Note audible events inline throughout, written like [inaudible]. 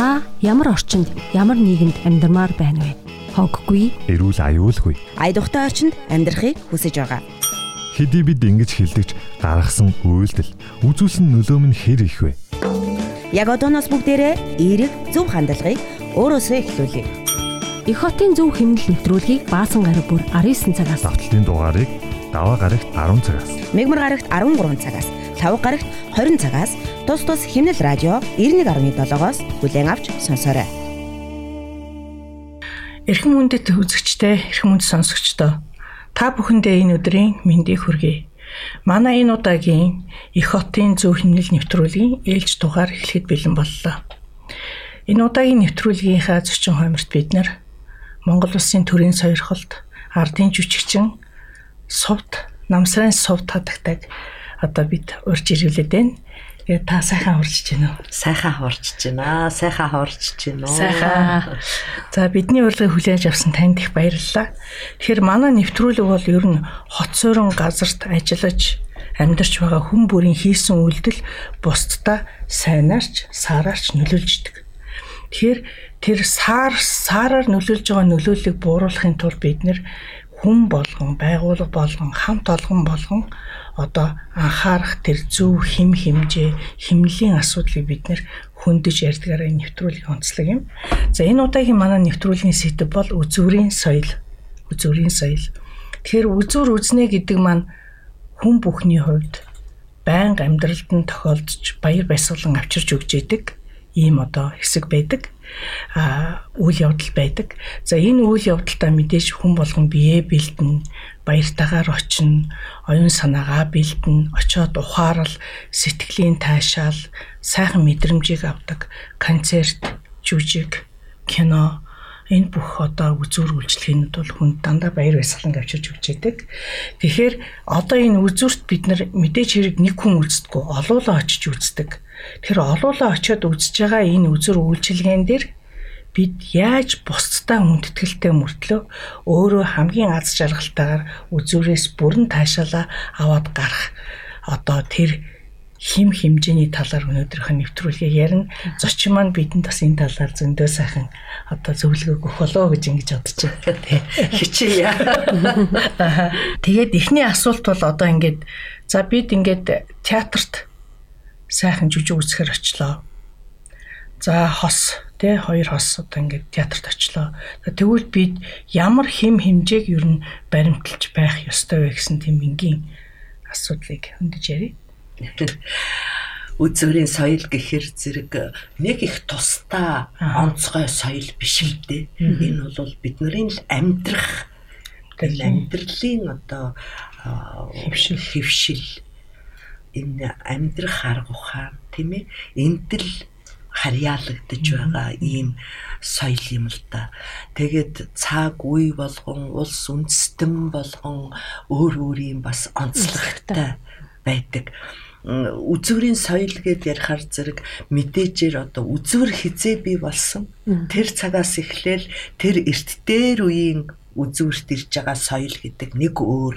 Та ямар орчинд, ямар нийгэмд амьдармаар байна вэ? Хоггүй, эрүүл аюулгүй. Айдухтай орчинд амьдрахыг хүсэж байгаа. Хэдий бид ингэж хилдэгч гаргасан үйлдэл үзүүлсэн нөлөө нь хэр их вэ? Яг одооноос бүгдээрээ эерэг зөв хандлагыг өөрөөсөө эхлүүлье. Эх хотын зөв хэмнэл нэвтрүүлгийг баасан гараг бүр 19 цагаас Давтлын дугаарыг даваа гарагт 10 цагаас. Мегмар гарагт 13 цагаас, лав гарагт 20 цагаас тус тус хэмнэл радио 91.7-оос бүлээн авч сонсоорой. Эрхэм хүндэт үзэгчтэй, эрхэм хүнд сонсогчдоо та бүхэндээ энэ өдрийн мэндийг хүргэе. Манай энэ удаагийн Эх хотын зөв хэмнэл нэвтрүүлгийн ээлж дугаар эхлэхэд бэлэн боллоо. Энэ удаагийн нэвтрүүлгийнхаа зочин хойморт бид нар Монгол Улсын төрийн сойрхолд ардын жүжигчин сувд намсрын сув татагтаг одоо бид урьж ирүүлээд байна. Тэгээ та сайхан урьж байна уу? Сайхан хуурч байна. Сайхан хуурч байна. Сайхан. За бидний урилгыг хүлээж авсан танд их баярлалаа. Тэгэхээр манай нэвтрүүлэг бол ер нь хот суурин газарт ажиллаж амьдарч байгаа хүн бүрийн хийсэн үйлдэл бусдаа сайнаарч саараарч нөлөөлждөг. Тэгэхээр тэр саар саараар нөлөөлж байгаа нөлөөллийг бууруулахын тулд бид нэр хүн болгон, байгууллага болгон, хамт олгон болгон одоо анхаарах тэр зөв хим химжээ, химнэлийн асуудлыг бид нэр хөндөж ярьдгаараа нэвтрүүлгийн онцлог юм. За энэ удаагийн манай нэвтрүүлгийн сэдэв бол үзүүрийн соёл. Үзүүрийн соёл. Тэгэхээр үзүүр үзнэ гэдэг маань хүн бүхний хувьд байнга амьдралд нь тохиолдож баяр баясгалан авчирч өгч идэг ийм одоо хэсэг байдаг а үйл явдал байдаг. За энэ үйл явдалтаа мэдээж хүн болгон бие бэлдэн баяртайгаар очино, оюун санаагаа бэлдэн, очиод ухаарал, сэтгэлийн таашаал, сайхан мэдрэмжийг авдаг, концерт, жүжиг, кино энэ бүх одоо үзүүр үйлчлэгээнүүд бол хүнд дандаа баяр баясгалан авчирч өгч байдаг. Тэгэхээр одоо энэ үзүүрт бид нар мэдээж хэрэг нэг хүн үздэггүй, олоолаа очиж үздэг. Тэр олоолаа очиод үзэж байгаа энэ үзүүр үйлчлэгээн дээр бид яаж бусдтай хүндэтгэлтэй мөртлөө өөрөө хамгийн аз жаргалтайгаар үзүүрээс бүрэн таашаалаа аваад гарах одоо тэр хим химжээний талаар өнөөдрийнх нь нэвтрүүлгийг ярина. Зочин маань бидэнд бас энэ талаар зөндөө сайхан одоо зөвлөгөө өгөх болоо гэж ингэж бодож байна. Хичээе. Тэгээд эхний асуулт бол одоо ингээд за бид ингээд театрт сайхан жүжиг үзэхэр очлоо. За хос тий хоёр хос одоо ингээд театрт очлоо. Тэгвэл бид ямар хим химжээг ер нь баримталж байх ёстой вэ гэсэн тийм энгийн асуудлыг хөндөж ярив үзүүрийн соёл гэхэр зэрэг нэг их тусдаа онцгой соёл биш л дээ. Энэ бол бидний л амьдрах амьдралын одоо хөвшил. хөвшил. Энэ амьдрах арга ухаан тийм ээ энд л харьяалагдж байгаа ийм соёл юм л да. Тэгээд цаг үе болгон улс үндэстэн болгон өөр өөрийн бас онцлогтой. байдаг үзүүрийн соёл гэдээ ярихаар зэрэг мэдээжээр одоо үзүүр хизээ бий болсон. Тэр цагаас эхлээл тэр эрт дээр үеийн үзүүрт ирж байгаа соёл гэдэг нэг өөр.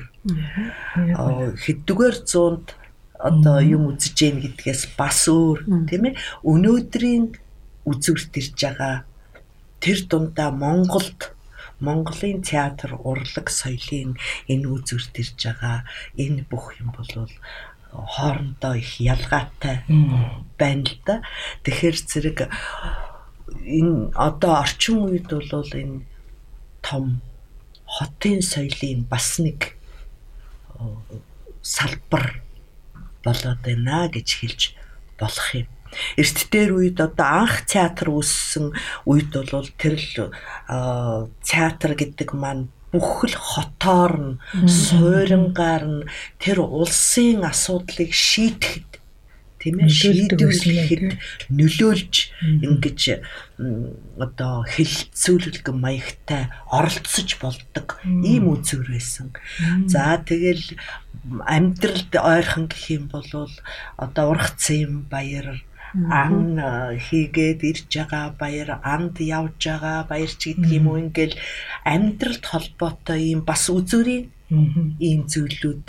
Хэддүгээр зуунд одоо юм үзэж гин гэдгээс бас өөр тийм ээ. Өнөөдрийн үзүүрт ирж байгаа тэр дундаа Монголд Монголын театр урлаг соёлын энэ үзүүрт ирж байгаа энэ бүх юм бол хоорондоо их ялгаатай байна л да. Тэгэхээр зэрэг энэ одоо орчин үед бол энэ том хотын соёлын бас нэг салбар болоод байна гэж хэлж болох юм. Эрт дээр үед одоо анх театр үүссэн үед бол тэр л театр гэдэг маань бүх л хотоор нь суурингаар нь тэр улсын асуудлыг шийдэхэд тийм ээ шийдвэрлэхэд нөлөөлж ингэж одоо хэлэлцүүлэг маягтай оролцож болдог ийм үзүр байсан. За тэгэл амьдралд ойрхон гэх юм бол одоо цэм баяр ан хийгээд ирж байгаа баяр анд явж байгаа баяр ч гэдэг юм уу ингээл амьдралд холбоотой ийм бас үзүүрийн ийм зүйлүүд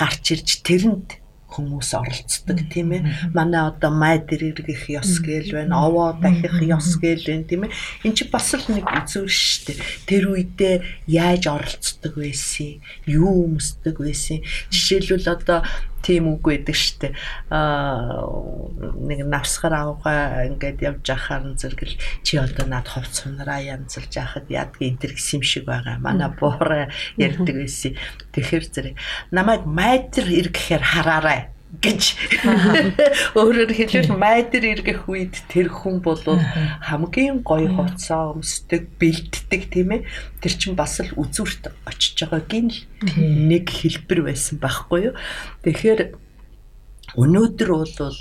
гарч ирж тэрэнд хүмүүс оролцдог тийм ээ. Манай одоо майдэр иргэх ёс гээл байна, овоо дахих ёс гээл байна тийм ээ. Энд чи бас л нэг үзүүр штэ. Тэр үедээ яаж оролцдог байсан, юу өмсдөг байсан. Жишээлбэл одоо тийм үг байдаг штэ. Аа нэг навсгар авгаа ингээд явж ахаар зэрэгэл чи одоо над ховц сунараа янзлж яхад яадгийн энэ гэсэн юм шиг байгаа. Манай буураа ярьдаг байсан. Тэгэхээр зэрэг намайг майдэр иргэхээр хараарай гэж [laughs] өөрөөр хэлбэл майдэр иргэх үед тэр хүн бол хамгийн гоё хоцоо өмсдөг, бэлддэг тийм ээ. Тэр чинь бас л үзүүрт очиж байгаагийн нэг хэлбэр байсан байхгүй юу. Тэгэхээр өнөөдөр бол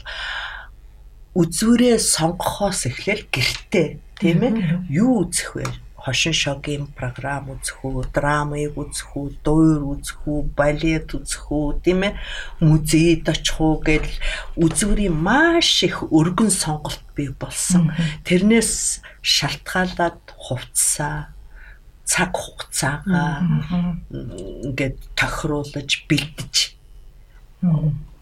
үзүүрээ сонгохоос эхлээл гэртээ тийм ээ юу үзэх вэ? Хошин шогийн програм үзэх үү, драмыг үзэх үү, дуур үзэх үү, балет үзэх үү, тийм ээ, музейд очих уу гэл үзүүрийн маш их өргөн сонголт бий болсон. Тэрнээс шалтгаалаад хувцсаа цаг хугацаагаа ингээд тохируулж бэлдэж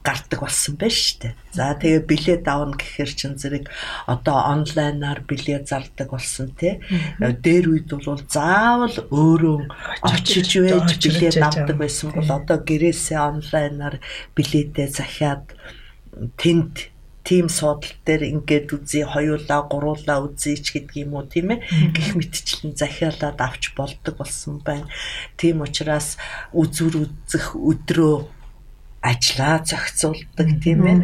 гардаг болсон байж штэ. За тэгээ билет авна гэхээр чин зэрэг одоо онлайнаар билет зардаг болсон те. Дээр үед бол заавал өөрөө очиж байж билет авдаг байсан бол одоо гэрээсээ онлайнаар билетээ захиад тэнд тим суудал дээр ингээд үзье хоёулаа гуруулаа үзье ч гэдэг юм уу тийм ээ гих мэтчлэн захиалаад авч болдог болсон байна. Тийм учраас үзүр үзэх өдрөө ажлаа зохицуулдаг тийм ээ.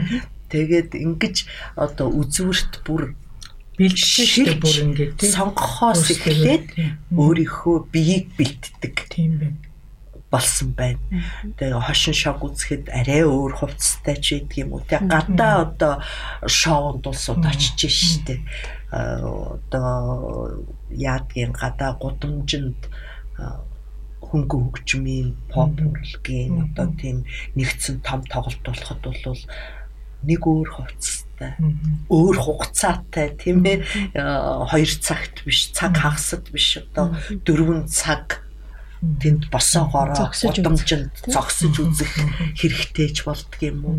Тэгээд ингэж одоо үзүүрт бүр бэлтгэж бүр ингээд сонгохоос эхлээд өөрийнхөө биеийг бэлтдэг. Тийм байна болсон байна. Тэгээ хошин шог үзэхэд арай өөр хувцастай ч гэдэг юм уу. Тэгээ гадаа одоо шоунд улсууд очиж штэ. Одоо яадгийн гадаа гудамжинд хөнгөн хөгжмийн pop урлагийн одоо тийм нэгдсэн том тоглолт болоход бол нэг өөр хувцастай. Өөр хугацаатай тийм ээ 2 цагт биш цаг хагасд биш одоо 4 цаг тэнд босоогоороо удамжинд зогсож үзэх хэрэгтэй ч болдго юм уу?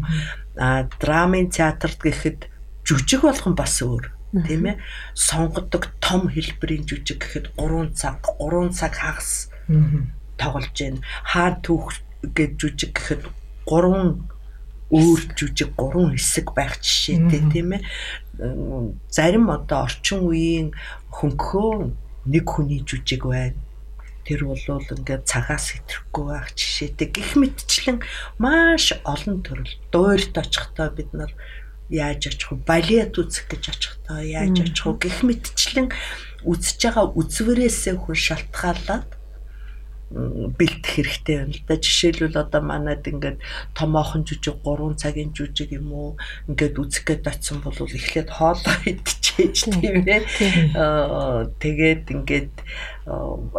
А драмын театрт гэхэд жүжиг болгон бас өөр тийм ээ. Сонгодог том хэлбэрийн жүжиг гэхэд 3 цаг 3 цаг хагас тоглож байна. Хаа түүх гэж жүжиг гэхэд гурван өөр жүжиг гурван хэсэг байх жишээтэй тийм ээ. Зарим одоо орчин үеийн хөнгөө нэг хүний жүжиг байна. Тэр бол ингээд цагаас хэтрэхгүй байх жишээтэй. Гэх мэтчлэн маш олон төрөл. Дуурьт очихдоо бид нар яаж очих вэ? Балет үзэх гэж очихдоо яаж очих вэ? Гэх мэтчлэн үзэж байгаа үзвэрээсээ хүн шалтгаалаад бэлдэх хэрэгтэй байна л да. Жишээлбэл одоо манад ингээд томоохон жүжиг 3 цагийн жүжиг юм уу ингээд үзэх гээд очсон бол эхлээд хоолоо идчихэж тийм ээ. Тэгээд ингээд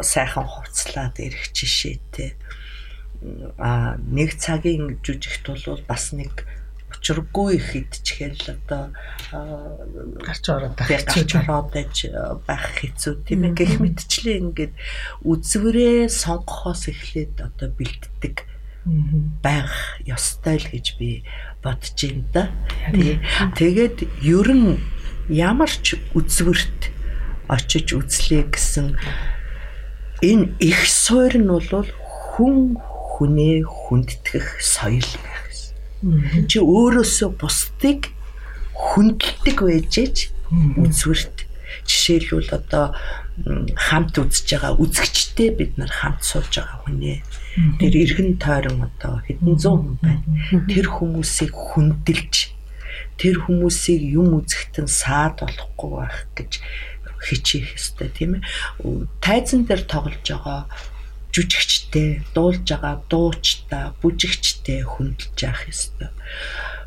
сайхан хувцлаад ирэх жишээтэй. Аа нэг цагийн жүжигт бол бас нэг учиргүй их идчихэл одоо гарч ороод гарч ороод байх хэцүү тийм ээ гэх мэтчлээ. Ингээд үзвэрээ сонгохоос эхлээд одоо бэлддэг байх ёстой л гэж би бодож юм да. Тэгээд ер нь ямар ч үзвэрт очиж үзлээ гэсэн энэ их суур нь бол хүн хүнээ хүндэтгэх соёл байх Чи өөрөөсөө бусдыг хүндэлдэг байжээч үзвэрт жишээлбэл одоо хамт үзэж байгаа үзэгчтэй бид нар хамт сууж байгаа хүнээ. Тэр эргэн тойрон одоо хэдэн зуун хүн байна. Тэр хүмүүсийг хүндэлж тэр хүмүүсийг юм үзэхтэн саад болохгүй байх гэж хичээх ёстой тийм ээ. Тайзан дээр тоглож байгаа жүжигчтэй, дуулж байгаа дуучтай, бүжигчтэй хүндэлж явах ёстой.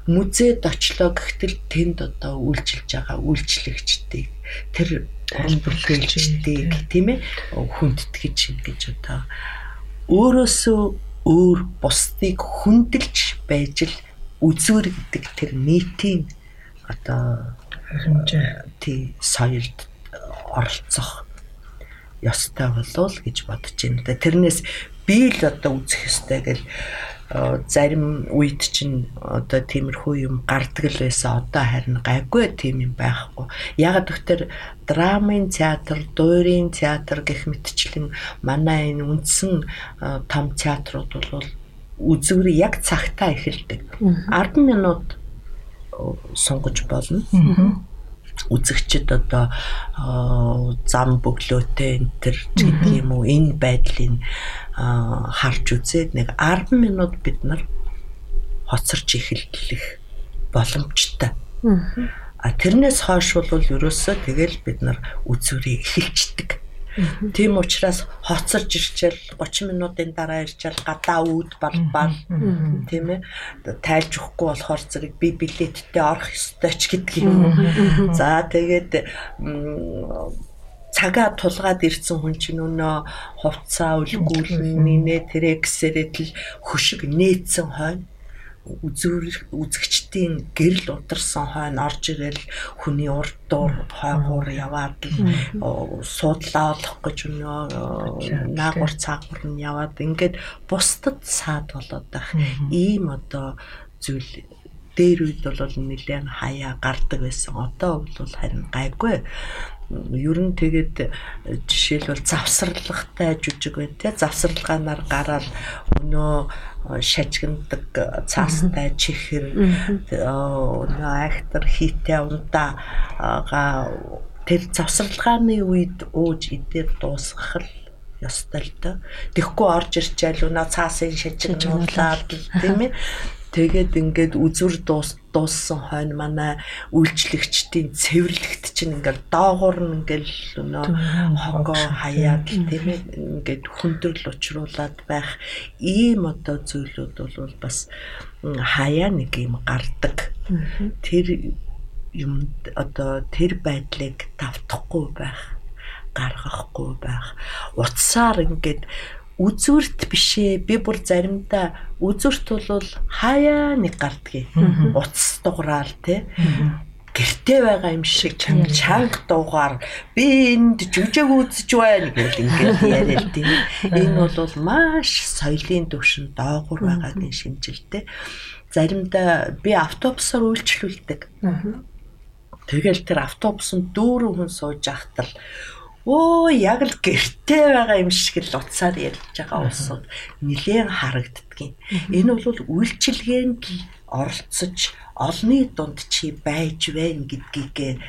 Музейд очлоо гэхтэл тэнд одоо үйлчилж байгаа үйлчлэгчтэй тэр уран бүтээлчдийг тийм ээ хүндэтгэж ингэж одоо өөрөөсөө өөр бусдыг хүндэлж байж л үзүүр гэдэг тэр нийтийн одоо хэмжээ тий соёлд оролцох ёстой болов гэж бодож байна. Тэрнээс би л одоо үзэх ёстой гэл зарим үед чинь одоо тиймэрхүү юм гардаг л байсан одоо харин гайгүй тийм юм байхгүй. Яг тэгэхээр драмын театр, дуурийн театр гэх мэтчлэн манай энэ үндсэн том театрууд бол үзүүр яг цагтаа эхэлдэг. 10 минут сунгаж болно үзэгчд одоо зам бөглөөтэй энэ төр гэдэг юм уу энэ байдлыг харж үзээд нэг 10 минут бид нар хоцорч эхэллэх боломжтой. А тэрнээс хойш бол ерөөсөө тэгэл бид нар үзүүрийг эхэлчдэг. Тийм учраас хоцорж ирчээл 30 минутын дараа ирчээл гадаа үүд балбал тийм ээ тайлж өгөхгүй болохоор зэрэг би билеттэй орох ёстой ч юм. За тэгээд цагаа тулгаад ирсэн хүн чинь өнөө хувцаа үлгүүлнэ тэрэ гэсэрэд л хөшиг нээсэн хойно үзэгчдийн гэрэл ударсан хойно орж ирэл хүний урд дуур хойгуур яваад суудлаа олох гэж өнөө наагур цаагур нь яваад ингээд бусдад саад болоод байх. Ийм одоо зүйл дээр үед бол нэлээд хаяа гардаг байсан. Одоо бол харин гайгүй ер нь тэгээд жишээлбэл завсарлагтай жүжиг бай тээ завсарлагаанаар гараад өнөө шажигнадаг цаастай чихэр өнөө актер хийтэй унтаага тэр завсарлагааны үед ууж идээр дуусгах л ёстой л доо. Тэгэхгүй орж ирчээл өнөө цаасын шажигнуулаад. тийм ээ Тэгээд ингээд үзүр дуус дууссан хойно манай үйлчлэгчдийн цэвэрлэгт чинь ингээд доогуур нь ингээд өнөө хогоо хаяад тийм ээ ингээд хүндрэл учруулад байх ийм одоо зүйлүүд бол бас хаяа нэг юм гардаг. Тэр юм одоо тэр байдлыг давтахгүй байх гаргахгүй байх. Утсаар ингээд үзүүрт бишээ. Би бүр заримдаа үзүүрт бол хаяа нэг гардгийг утас дуграал те гэртээ байгаа юм шиг чанга дуугаар би энд жүжиг үзэж байна гэл ингээд яриад тийм. Энэ бол маш соёлын төвшин доогуур байгаагийн шинжилтэй заримдаа би автобусаар үйлчлүүлдэг. Тэгэл тэр автобусанд дүүрэн хүн сууж ахтал Өө яг л гэртээ байгаа юм шиг л уцаар ярьж байгаа улсууд нэлээд харагддгийн. Энэ бол үйлчилгээнд оролцож олны дунд чи байж байна гэдгийг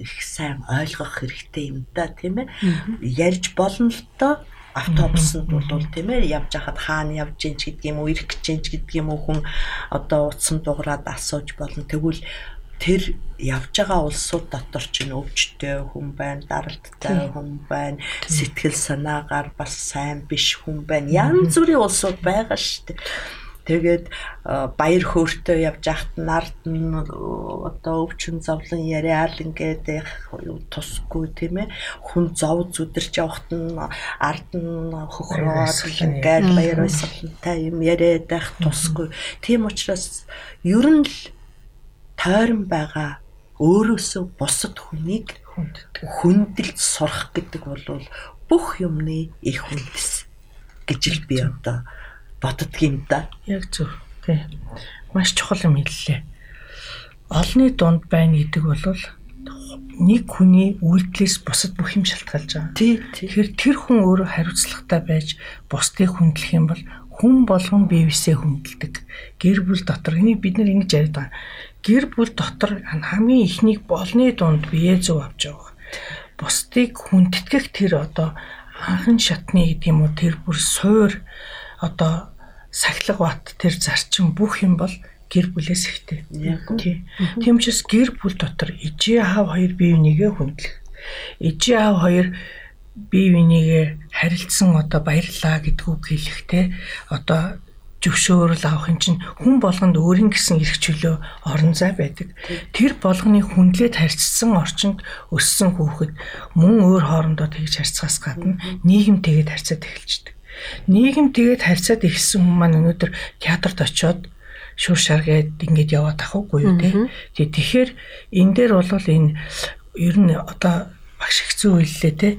их сайн ойлгох хэрэгтэй юм да тийм ээ. Ярьж болно л доо. Автобусанд бол тийм ээ. Явж хахад хаана явж гин ч гэдгийм үү ирэх гэж гин ч гэдгийм үү хүн одоо утсан дуграад асууж болно. Тэгвэл тэр явж байгаа улсууд дотор ч өвчтэй хүн байна, даралттай хүн байна, сэтгэл санаагаар бас сайн биш хүн байна. Янз бүрийн улсууд байгаа шүү дээ. Тэгээд баяр хөөртэй явж ахт нард нь одоо өвчин зовлон яриад ингээд тусгүй тийм ээ хүн зов зүдэрч явахт нь ард нь хөхрөөд ингээд баяр баясгалантай юм яриад байх тусгүй. Тийм учраас ер нь л тойрон байгаа өөрөөсөө бусад хүнийг хүндэлж сурах гэдэг бол бүх юмны их үндэс гэж л би одоо боддгийм да. Яг зөв. Тий. Маш чухал юм хэллээ. Олны дунд байна гэдэг бол нэг хүний үйлдэлээс бусад бүх юм шалтгаалж байгаа. Тий. Тэгэхээр тэр хүн өөрөө хариуцлагатай байж бусдыг хүндлэх юм бол хүн болгон биевсээ хүндэлдэг. Гэр бүл дотор энийг бид нар ингэж яриад байгаа гэр бүл дотор хамгийн ихнийг болны дунд бие зөв авч байгаа. Бусдыг хүндэтгэх тэр одоо анхан шатны гэдэг юм уу тэр бүр суур одоо сахилга бат тэр зарчим бүх юм бол гэр бүлээс ихтэй. Тийм учраас гэр бүл дотор ижээ аав хоёр бие бинийгээ хүндлэх. Ижээ аав хоёр бие бинийгээ харилцсан одоо баярлаа гэдэг үг хэлэхтэй одоо зөвшөөрөл авах юм чинь хүн болгонд өөрийн гэсэн эрх чөлөө орон зай байдаг. Тэр болгоны хүндлээд харьцсан орчинд өссөн хүүхэд мөн өөр хоорондоо тэгж харьцахаас гадна нийгэм тэгээд харьцаад эхэлждэг. Нийгэм тэгээд харьцаад эхэлсэн хүмүүс маань өнөөдөр театрт очиод шүр шаргээд ингэж яваад ахаггүй юу те. Тэгэхээр энэ дээр бол энэ ер нь одоо багш хэцүү үйллээ те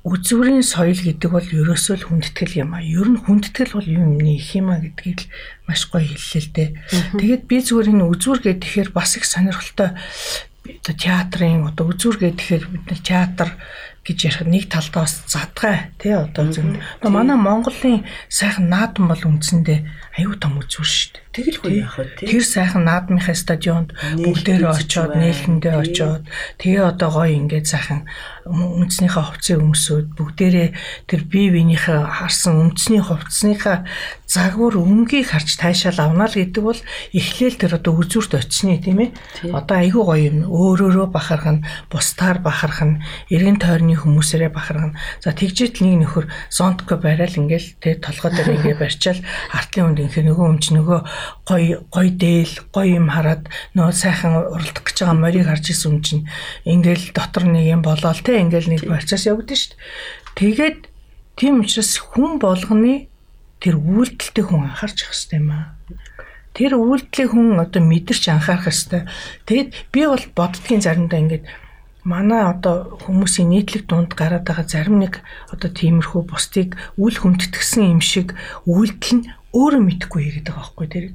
үзүүрийн соёл гэдэг бол ерөөсөө л хүндэтгэл юм а. Ер нь хүндэтгэл бол юм их юм а гэдгийг л маш гоё хэллээ л дээ. Тэгээд би зүгээр энэ үзүүр гэхээр бас их сонирхолтой театрын одоо үзүүр гэхээр бид нар театр гэж ярих нэг талдаа бас задгай тий одоо зөв. Манай Монголын сайхан наадам бол үндсэндээ аюу том үзүүр шүү дээ. Тэгэл хөө яах вэ тий. Тэр сайхан наадмынхаа стадионд бүгдээрээ очоод нээлтэндээ очоод тэгээ одоо гоё ингээд сайхан үндснийхээ хувцсыг өмсөөд бүгдээрээ тэр бие биенийхээ харсан үндсний хувцсныхаа загвар өмгийг харж таашаал авна л гэдэг бол эхлээл тэр одоо үзүүрт очисны тийм ээ. Одоо айгүй гоё юм. Өөрөөрөө бахарх нь, бусдаар бахарх нь, эргэн тойрны хүмүүсээрээ бахарх нь. За тэгжээд нэг нөхөр зонтко барайл ингээл тэ толгой дээр [laughs] ингээ барьчаал артлын үнд ингээ нөгөө өмч нөгөө гой гой дээл гой юм хараад нөө сайхан уралдах гэж байгаа морийг харж исэн юм чинь ингээл дотор нэг юм болоод те ингээл нэг процесс явагдаж шít. Тэгээд тийм учраас хүн болгоны тэр үйлдэлтэй хүн анхаарч явах хэрэгтэй юм аа. Тэр үйлдэлийг хүн одоо мэдэрч анхаарах хэрэгтэй. Тэгэд би бол боддгийн заримдаа ингээд манай одоо хүмүүсийн нийтлэг дунд гараад байгаа зарим нэг одоо тиймэрхүү бусдыг үл хөмтдгсэн юм шиг үйлдэл нь өөрөө мэдхгүй гэдэг байгаа байхгүй тэр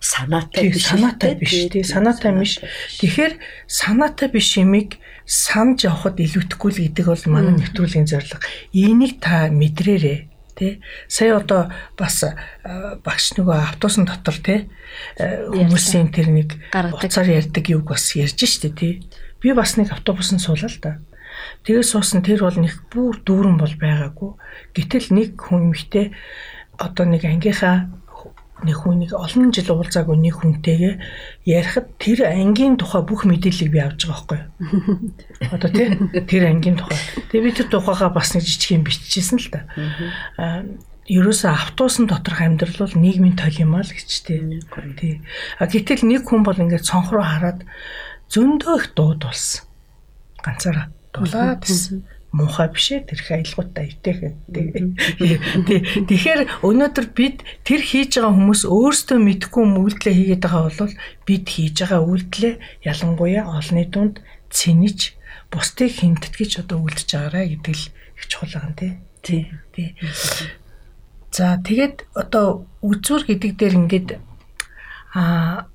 санаатай биш. санаатай биш. тий санаатай биш. тэгэхээр санаатай биш юмыг санаж явахад илүүтэхгүй л гэдэг бол манай нэвтрүүлгийн зорилго. Энийг та мэдрээрээ тий сая одоо бас багш нөгөө автобусын дотор тий хүмүүсийн тэр нэг уцаар ярьдаг юг бас ярьж штэ тий би бас нэг автобусанд суулаа л да. Тэгээ суусан тэр бол нэг бүр дүүрэн бол байгаагүй. Гэтэл нэг хүн эмхтэй одоо нэг ангийнхаа нэг хүнийг олон жил уулзаагүй нэг хүнтэйгээ ярихад тэр ангийн тухай бүх мэдээллийг би авч байгаа байхгүй. Одоо тий тэр ангийн тухай. Тэгээ би тэр тухайгаа бас нэг жижиг юм биччихсэн л да. Аа ерөөсөө автобусын доторх амьдрал бол нийгмийн тол юм аа л гэж тий. Тий. А гэтэл нэг хүн бол ингээд цонх руу хараад зөндөө их дууд болсон. Ганцаараа дулаад байсан муухай биш ээ тэр их аялгуудтай итэх. Тэгэхээр өнөөдөр бид тэр хийж байгаа хүмүүс өөрсдөө мэдгүй үйлдэлээ хийгээд байгаа бол бид хийж байгаа үйлдэлээ ялангуяа олонний дунд цэнэж бусдыг хинтэтгэж одоо үлдэж байгаарэ гэдэг л их чухал байгаа юм тий. Тий. За тэгээд одоо үзүүр гэдэг дээр ингээд а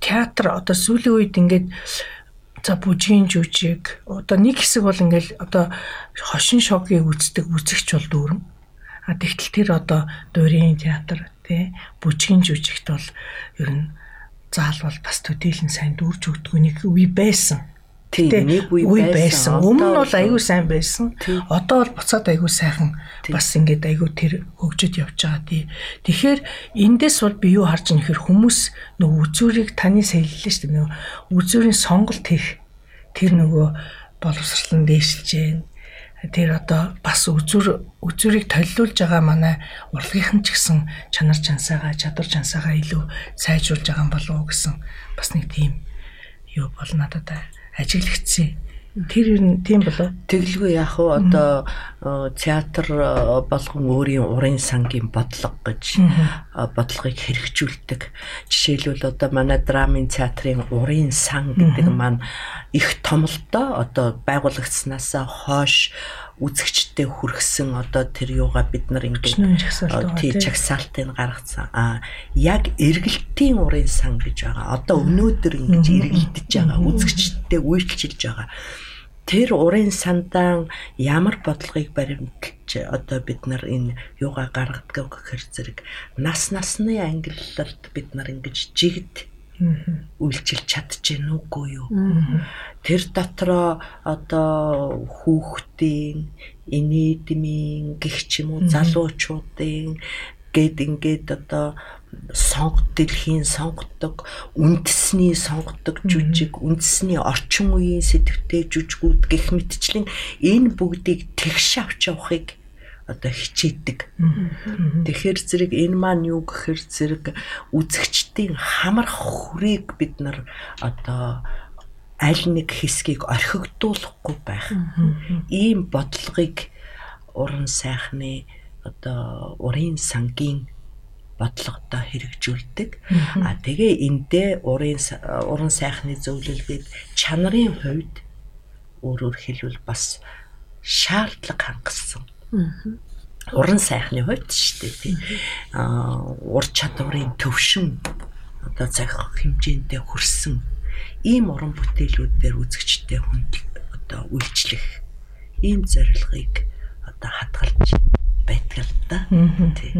театр одоо сүүлийн үед ингээд За бүжгийн жүжиг одоо нэг хэсэг бол ингээл одоо хошин шогийг үздэг үзэгч бол дүүрэн. А тэгтэл тэр одоо дуурийн театр тий бүжгийн жүжигт бол ер нь заал бол бас төдийлөн сайн дүүрж өгдөг нэг үе байсан. Тийм нэг үе байсан. Өмнө нь бол аягүй сайн байсан. Одоо бол буцаад аягүй сайхан бас ингээд аягүй тэр хөгжөд явж байгаа тий. Тэгэхээр эндээс бол би юу харж нөхөр хүмүүс нөгөө үзүүрийг таны сэллээ шүү дээ. Үзүүрийн сонголт хийх тэр нөгөө боловсрлон дээшилж जैन. Тэр одоо бас үзүр үзүрийг толиулж байгаа манай урлагийнхан ч гэсэн чанар чансаагаа чадвар чансаагаа илүү сайжруулж байгаа юм болов уу гэсэн бас нэг тийм юу бол надад ажиглагдсан. Тэр нь тийм болоо. Тэглгүй яах вэ? Одоо театр болгон өөрийн урын сангийн бодлого гэж бодлогыг хэрэгжүүлдэг. Жишээлбэл одоо манай драмын театрын урын сан гэдэг маань их том л доо одоо байгуулагдсанаас хойш үзэгчтэй хүргэсэн одоо тэр юугаа бид нар ингээд тий чагсаалтыг гаргацсан. А яг эргэлтийн урын сан гэж байгаа. Одоо өнөөдөр ингэж эргэлдэж байгаа үзэгчтэй үйлчилж байгаа. Тэр урын сандаан ямар бодлогыг баримталж одоо бид нар энэ юугаа гаргадаг гэхэр зэрэг нас насны ангиллалд бид нар ингэж жигд үйлчилж чадчихэв нүггүй юу. Тэр дотроо одоо хүүхдийн инээдмийн гих ч юм уу залуучуудын гэд ингээд одоо сонг дэлхийн сонгодог үндэсний сонгодог жүжиг үндэсний орчин үеийн сэдвтэй жүжигүүд гэх мэтчлэн энэ бүгдийг тэгш авч явахыг одоо хичээдэг. Тэгэхээр зэрэг энэ маань юу гэхээр зэрэг үзэгчдийн хамрах хүрээг бид нар одоо аль нэг хэсгийг орхигдуулахгүй байх. Ийм бодлогыг уран сайхны одоо урын сангийн бодлоготой хэрэгжүүлдэг. А тэгээ эндээ урын уран сайхны зөвлөлгээд чанарын хувьд өөрөөр хэлбэл бас шаардлага хангасан. Уран сайхны хувьд шүү дээ тий. Аа ур чадварын төвшин одоо захих хэмжээндээ хүрсэн ийм уран бүтээлүүдээр үзэгчтэй хүнд одоо үйлчлэх ийм зорилгыг одоо хадгалж байдаг л да. Тий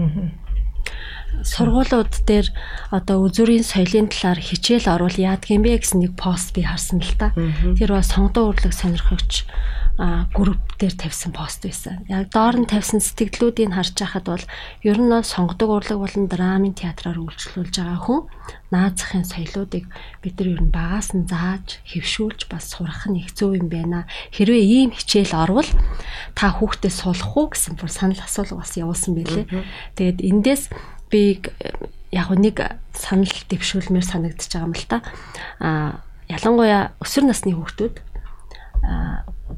сургуулиуд дээр одоо үзүүрийн соёлын талаар хичээл орвол яадаг юм бэ гэсэн нэг пост би харсан л та. Тэр бас сонгодон урлаг сонирхогч групп дээр тавьсан пост байсан. Яг доор нь тавьсан сэтгэлдлүүдийг харж байхад бол ер нь сонгодог урлаг болон драмын театраар үйлчлүүлж байгаа хүн наад захын соёлоодыг бид нар ер нь багаас нь зааж хэвшүүлж бас сурах нь их зөв юм байна. Хэрвээ ийм хичээл орвол та хүүхдээ суулгах уу гэсэн бүр санал асуулга бас явуулсан байлээ. Тэгээд эндээс би яг нэг санал дэвшүүлмээр санагдчих байгаа юм л та. А ялангуяа өсвөр насны хүүхдүүд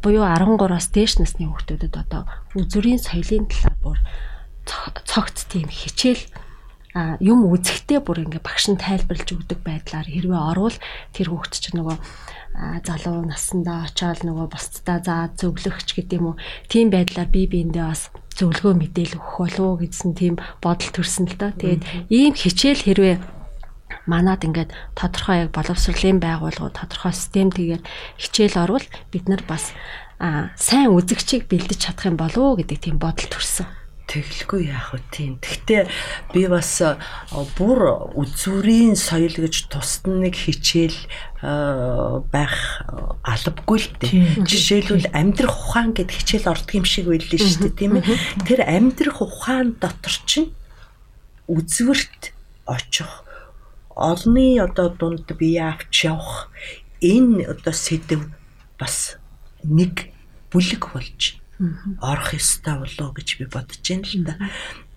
буюу 13-аас дээш насны хүүхдүүдэд одоо үзүрийн соёлын талаар бүр цогц тийм хичээл юм үзэхдээ бүр ингээ багш нь тайлбарлаж өгдөг байдлаар хэрвээ орвол тэр хүүхд чинь нөгөө залуу насндаа очиод нөгөө бусдаа заа зөвлөгч гэдэг юм уу тийм байдлаар бие биендээ бас зөвлөгөө мэдээлэл өгөх болов уу гэсэн тийм бодол төрсөн л доо. Тэгээд ийм хичээл хэрвээ манад ингээд тодорхой яг боловсролын байгууллагууд тодорхой систем тэгээд хичээл орвол бид нар бас сайн үзэгчийг бэлдэж чадах юм болов уу гэдэг тийм бодол төрсөн тэглэхгүй яах вэ тийм. Гэхдээ би бас бүр үзүүрийн соёл гэж тусад нэг хичээл байх албагүй л дээ. Жишээлбэл амьдрах ухаан гэд хичээл ордог юм шиг байлээ шүү дээ, тийм ээ. Тэр амьдрах ухаан дотор чинь үзвэрт очих олны одоо дунд бие авч явах энэ одоо сэдв бас нэг бүлэг болж орох ёстой болоо гэж би бодож байна л да.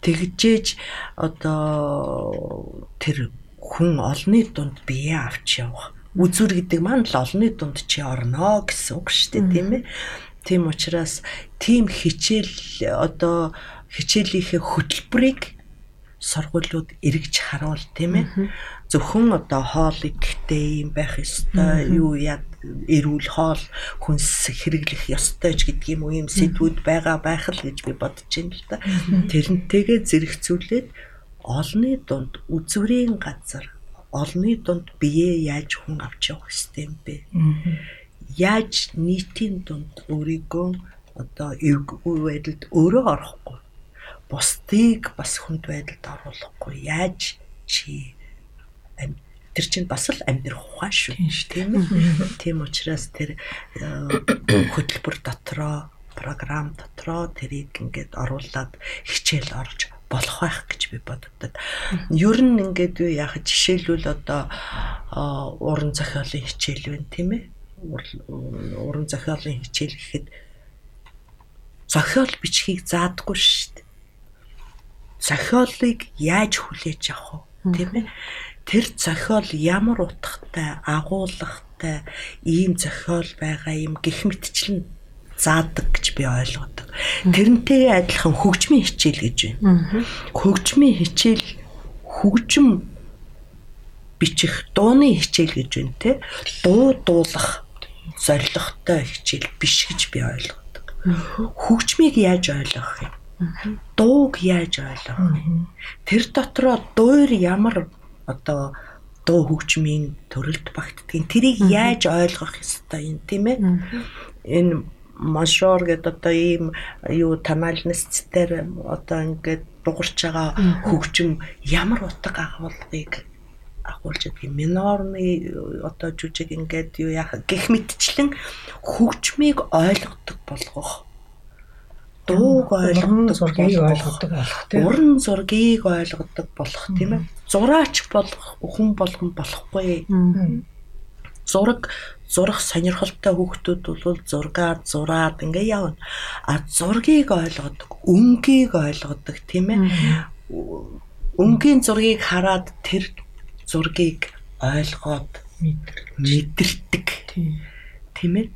Тэгжээж одоо тэр хүн олны дунд бие авч явах. Үзүр гэдэг маань л олны дунд чи орно гэсэн үг шүү дээ тийм ээ. Тийм учраас тийм хичээл одоо хичээлийнхээ хөтөлбөрийг сургуулиуд эргэж харуул тийм ээ. Зөвхөн одоо хоол идэхтэй юм байх ёстой. Юу яа эрүүл хоол хүнс хэрэглэх ёстой ч юм уу юм сэдвүүд байгаа байх л гэж би бодож байна л да. Тэрнтэйгээ зэрэгцүүлээд олны дунд үзврийн газар олны дунд бие яаж хүн авч явах систем бэ? Яаж нийтийн дунд өөрийгөө одоо эвгүй байдалд өөрөө орохгүй бусдыг бас хүнд байдалд оруулахгүй яаж чи тэр чинь бас л амьдрах ухаан шүү тийм ээ. Тийм учраас тэр э, хөтөлбөр дотроо програм дотроо тэрийг ингээд оруулаад хичээл орж болох байх гэж би боддог. Ер нь ингээд юу яах жишээлбэл одоо уран зохиолын хичээл байна тийм ээ. Уран зохиолын хичээл гэхэд зохиол бичгийг заадаггүй шүү дээ. Зохиолыг яаж хүлээж авах вэ? Тийм ээ тэр зохиол ямар утгатай, агуулгатай ийм зохиол байгаа юм гих мэтчлэн заадаг гэж би ойлгодог. Тэрнтэй адилхан хөгжмийн хичээл гэж байна. Хөгжмийн хичээл хөгжим бичих дууны хичээл гэж байна те. Дуу дуулах зорилготой хичээл биш гэж би ойлгодог. Хөгжмийг яаж ойлгох юм? Дууг яаж ойлгох юм? Тэр дотроо дуур ямар одоо дуу хөгжмийн төрөлд багтдгийг тэрийг яаж ойлгох ёстой юм тийм ээ? Энэ мажор гэдэг одоо ийм юу тональностээр одоо ингээд дуурч байгаа хөгжим ямар утга агуулгыг агуулж байгаа минорны одоо жүжиг ингээд юу яах гэх мэтчлэн хөгжмийг ойлгодог болгох дууг ойлгодог зургийг ойлгодог болох тийм. Уран зургийг ойлгодог болох тийм ээ. Зураач болох хүн болгон болохгүй. Зураг зурах сонирхолтой хүүхдүүд бол зургаар зураад ингээ явна. А зургийг ойлгодог өнгийг ойлгодог тийм ээ. Өнгийн зургийг хараад тэр зургийг ойлгоод мэдэрдэг тийм ээ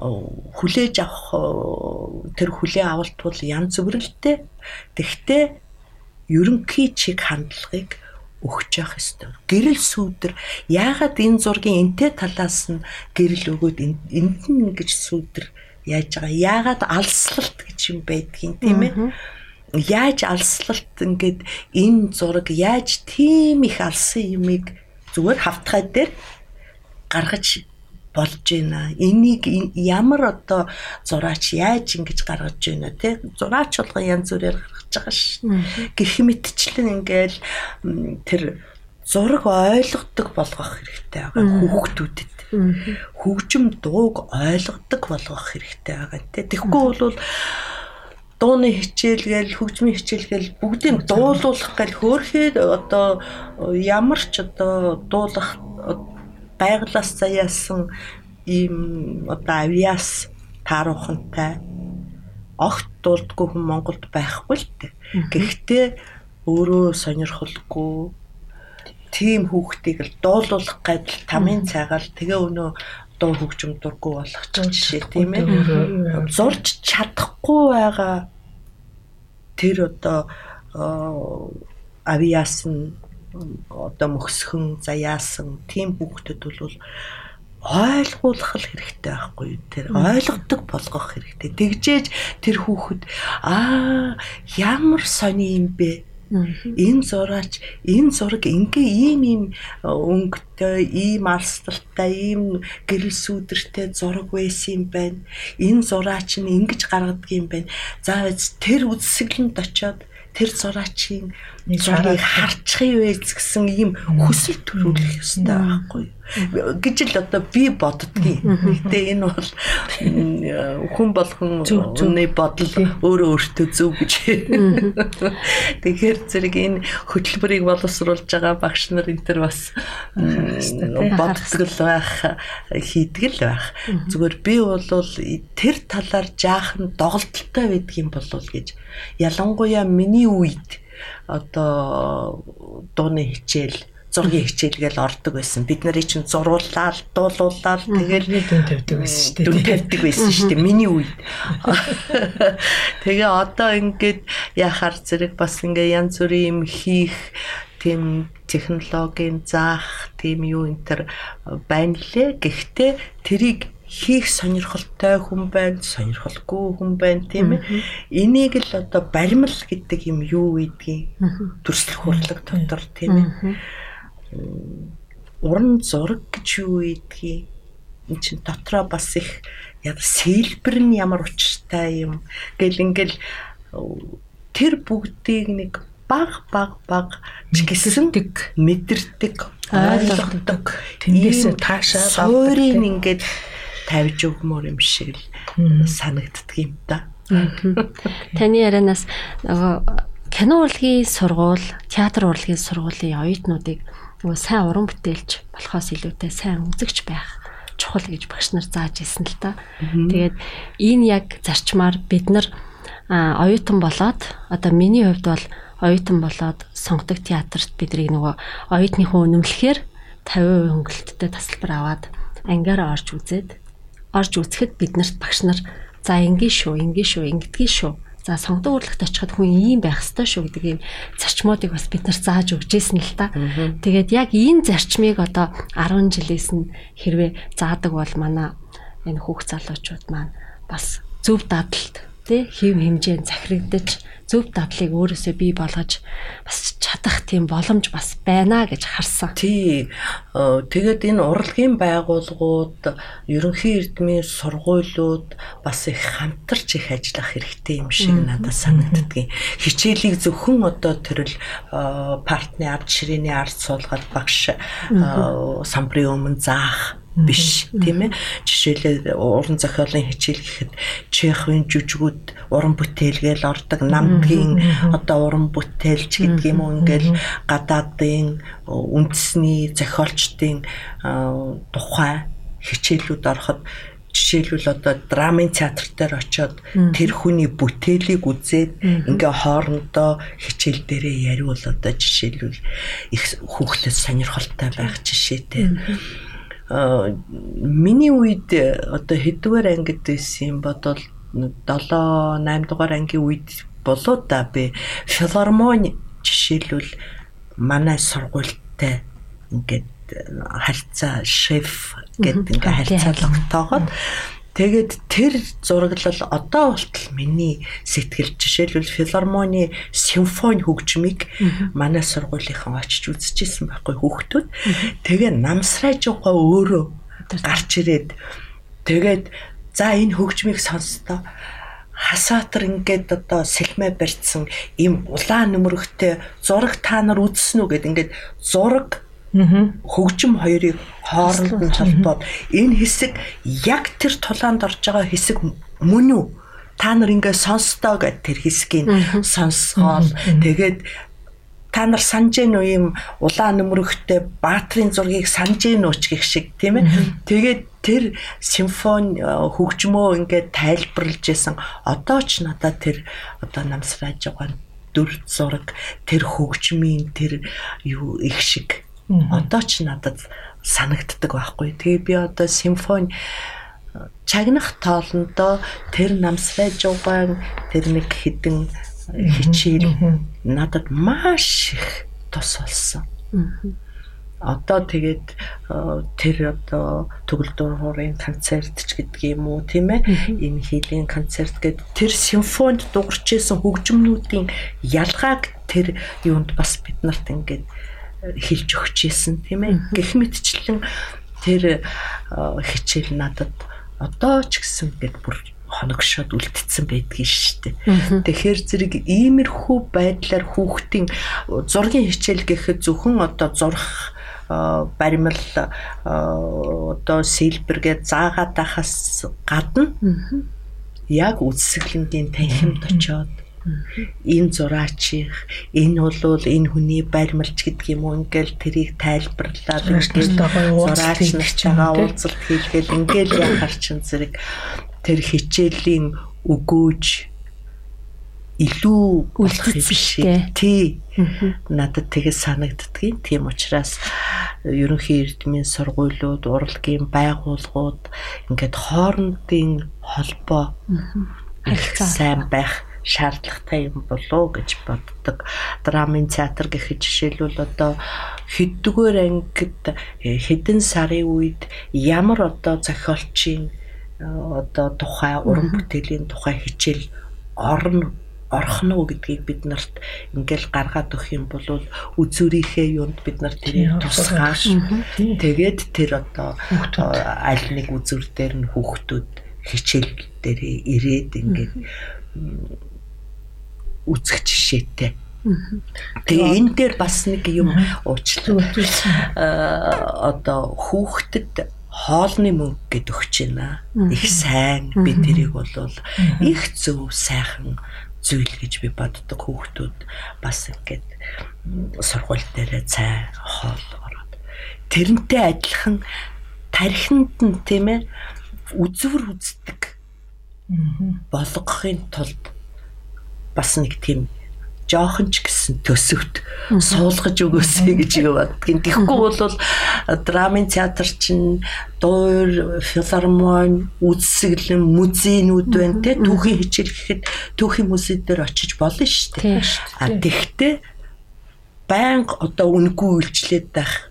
хүлээж авах тэр хүлээ авалт бол янз бүрэлтэй. Тэгтээ ерөнхий чиг хандлагыг өгч явах ёстой. Гэрэл сүүдэр яагаад энэ зургийн энтэй талаас нь гэрэл өгөөд энд нь ингэж сүүдэр яаж байгаа. Яагаад алслалт гэж юм байдгийг тийм ээ. Яаж алслалт ингээд энэ зураг яаж тийм их алсан юмыг зүгээр хавтгай дээр гаргаж болж байна. Энийг ямар одоо зураач яаж ингэж гаргаж байна те зураач болгон янз бүрээр гаргаж байгаа ш. Гэх мэтчлэн ингээл тэр зураг ойлгодог болгох хэрэгтэй байгаа хүүхдүүдэд. Хөгжим дууг ойлгодог болгох хэрэгтэй байгаа те. Тэгэхгүй бол дууны хичээлгээл хөгжмийн хичээлгээл бүгдийг дуулуулах гал хөөрхөд одоо ямар ч одоо дуулах байглаас заяасан ийм одоо авиас таарухантай огт дурдгүй хүн Монголд байхгүй л дээ. Гэхдээ өөрөө сонирхолгүй тийм хүүхдийг л дуулуулах гэдэл тамийн цагаал тэгээ өнөө дуу хөгжим дурггүй болгочих жишээ тийм ээ. Зурж чадахгүй байгаа тэр одоо авиас нь одоо мөсгөн заяасан тийм хүүхдэд бол ойлгуулах хэрэгтэй байхгүй тэр ойлгодог болгох хэрэгтэй. Тэгжээж тэр хүүхэд аа ямар сони юм бэ? Энэ зураач энэ зураг ингээ ийм ийм өнгөтэй ийм алсталтай ийм гэрэл сүдэртэй зураг байсан юм байна. Энэ зураач нь ингэж гаргадаг юм байна. За тэр үзсгэлэнд очиод тэр зураачийн зургийг харчих юм гэсэн ийм хүсэл төрүүлэх ёстой байхгүй гэж л одоо би боддгийн. Гэтэ энэ бол хүн болгон үнэ бодол өөрөө өөртөө зөв гэж. Тэгэхээр зэрэг энэ хөтөлбөрийг боловсруулж байгаа багш нар энэ төр бас боддог л байх, хийдэг л байх. Зүгээр би бол тэр талаар жаахан доголдолтой байдгийн болов гэж ялангуяа миний үед одоо дууны хичээл зургийн хичээлгээл ордог байсан. Бид нарыг чинь зуруулаад, дуулуулаад тэгэл дүн тавьдаг байсан шүү дээ. Дүн тавьдаг байсан шүү дээ. Миний үед. Тэгээ одоо ингээд яхаар зэрэг бас ингээ янз бүрийн юм хийх тийм технологийн заах тийм юу энэ төр байна лээ. Гэхдээ тэрийг хийх сонирхолтой хүн байна, сонирхолгүй хүн байна тийм ээ. Энийг л одоо баримл гэдэг юм юу гэдгийг төрслөх хурлаг дотор тийм ээ уран зураг гэж юу гэдгийг эн чин дотроо бас их яг сэлбэр нь ямар учиртай юм? Гэл ингээл тэр бүгдийг нэг баг баг баг гэсэндэг мэдэрдэг. ойлгодог. Тэндээс таашаа суурийг ингээд тавьж өгмөр юм шиг л санагддаг юм да. [laughs] Таны ярианаас нөгөө кино урлагийн сургууль, театр урлагийн сургуулийн оюутнуудыг нөгөө сайн уран бүтээлч болохоос илүүтэй сайн үзэгч байх чухал гэж багш нар зааж ирсэн л та. Тэгээд энэ яг зарчмаар бид нар оюутан болоод одоо миний хувьд бол оюутан болоод сонгодог театрт бидний нөгөө оюутныхоо үнэмлэхээр 50% хөнгөлөлттэй тасалбар аваад ангиараа орж үзээд орж үзэхэд биднэрт багш нар за ингийн шүү, ингийн шүү, ингэдгийн шүү За сонгодог урлагт очиход хүн ийм байх ёстой шүү гэдэг ийм зарчмуудыг бас бид нар зааж өгч ийсэн л та. Тэгээд яг энэ зарчмыг одоо 10 жилээс нь хэрвээ заадаг бол манай энэ хүүхд залуучууд маань бас зөв дадлалт тий хэв хэмжээнд захирагдаж зөв дадлыг өөрөөсөө бий болгож бас чадах тийм боломж бас байна гэж харсан. Тий. Тэгээд энэ урлагийн байгууллагууд, ерөнхий эрдмийн сургуулиуд бас их хамтарч их ажиллах хэрэгтэй юм шиг надад санагддаг. Хичээлийг зөвхөн одоо тэрл партны ард ширээний ард суулгаад багш самбарын өмнө заах биш тийм ээ жишээлээ уран зохиолын хичээл гэхэд чехын жүжигүүд уран бүтээлгээл ордог намдгийн одоо уран бүтээлч гэдэг юм уу ингээл гадаадын үндэсний зохиолчдын тухай хичээлүүд ороход жишээлбэл одоо драмын театр дээр очиод тэр хүний бүтээлийг үзээд ингээ хоорондоо хичээл дээрээ яриул одоо жишээлбэл их хүүхдэд сонирхолтой байх жишээтэй. Миний үед одоо хэдвэр ангид байсан юм бодвол 7 8 дугаар ангийн үед болоо да би филармони жишээлбэл манай сургуультай ингээд харьцаа шеф гэдэг ингээ харьцаалгатойгоод Тэгээд тэр зураглал одоо болтол миний сэтгэл жишээлбэл филармоны симфони хөгжмийг манай сургуулийнхан очиж үзчихсэн байхгүй хүүхдүүд. Тэгээ намсраж байгаа өөрөө гарч ирээд тэгээд за энэ хөгжмийг сонссоо хасаатар ингээд одоо сэлмэ барьцсан им улаан нөмрөгтэй зураг та нар үзсэн үү гэд ингээд зураг хөгжим хоёрыг хооронд нь холбоод. Энэ хэсэг яг тэр тулаанд орж байгаа хэсэг мөн үү? Та нар ингээ сонстоо гэд тэр хэсгийг сонсгоол тэгээд та нар санаж гэнэ үү юм? Улаан нөмрөгтэй баатрийн зургийг санаж гэнэ үү гэх шиг тийм ээ. Тэгээд тэр симфони хөгжмөө ингээд тайлбарлаж исэн одоо ч надад тэр одоо намсрааж байгаа дүр зураг тэр хөгжмийн тэр юу их шиг. Одоо ч надад санагддаг байхгүй. Тэгээ би одоо симфони чагнах тоолондоо тэр намсрай жугаан тэр нэг хідэн хичээл надад маш их тус болсон. Одоо тэгээд тэр одоо төгөлдөр концерт ч гэдэг юм уу тийм ээ? Энэ хийлийн концерт гэдэг тэр симфонд дуурч исэн хөгжмнүүдийн ялгааг тэр юунд бас бид нарт ингээд хэлж өгч ийсэн тийм ээ. Гэх мэтчлэн тэр хичээл надад одоо ч гэсэн гээд бүр хоногшоод үлдсэн байдгийг шүү дээ. Тэгэхээр зэрэг иймэрхүү байдлаар хүүхдийн зургийн хичээл гэхэд зөвхөн одоо зурх баримл одоо сэлбэргээ заагаад байхаас гадна яг үсгэлэнгийн танхимд очоод энэ зураачих энэ бол энэ хүний баримлч гэдэг юм уу ингээл тэрийг тайлбарлаад зураач нартайгаа уулзалт хийлгээл ингээл яхаар чин зэрэг тэр хичээлийн өгөөж илүү үлдсэн тий. Надад тэгээ санагддгийн тийм учраас ерөнхий эрдмийн сургуулиуд урлагийн байгууллагууд ингээд хоорондын холбоо их сайн байх шаардлагатай юм болоо гэж боддог. Драмын театр гэхэд жишээлбэл одоо хэддүгээр ангид э, хэдэн сарын үед ямар одоо зохиолчийн э, одоо тухай уран бүтээлийн тухай хичээл орно орхон уу гэдгийг бид нарт ингээл гаргаад өгөх юм бол үзүүрийнхээ юунд бид нар тэрийг тусгааш тэгээд тэр одоо э, аль нэг үзүүр дээр нь хүүхдүүд хичээл дээр ирээд ингээд үзэх жишээтэй. Тэгээ энэ дээр бас нэг юм уучлаа. Одоо хүүхдэд хоолны мөнгө гэд өгч байна. Их сайн би тэрийг бол их зөв сайхан зүйл гэж би боддог хүүхдүүд бас ингээд сургууль дээр цай хоол ороод. Тэрнтэй адилхан тархинд нь тийм ээ үзвэр үздэг болгохын тулд бас нэг тийм жоохон ч гэсэн төсөвт суулгаж өгөөсэй гэж боддгийн. Тэгэхгүй бол драмын театр чинь дуур, филармон, үзэсгэлэн, музейнүүд байна те. Түүхийн хичээл гэхэд түүхийн музей дээр очиж болно шүү дээ. А тэгтээ байнга одоо үнгүй үйлчлээд байх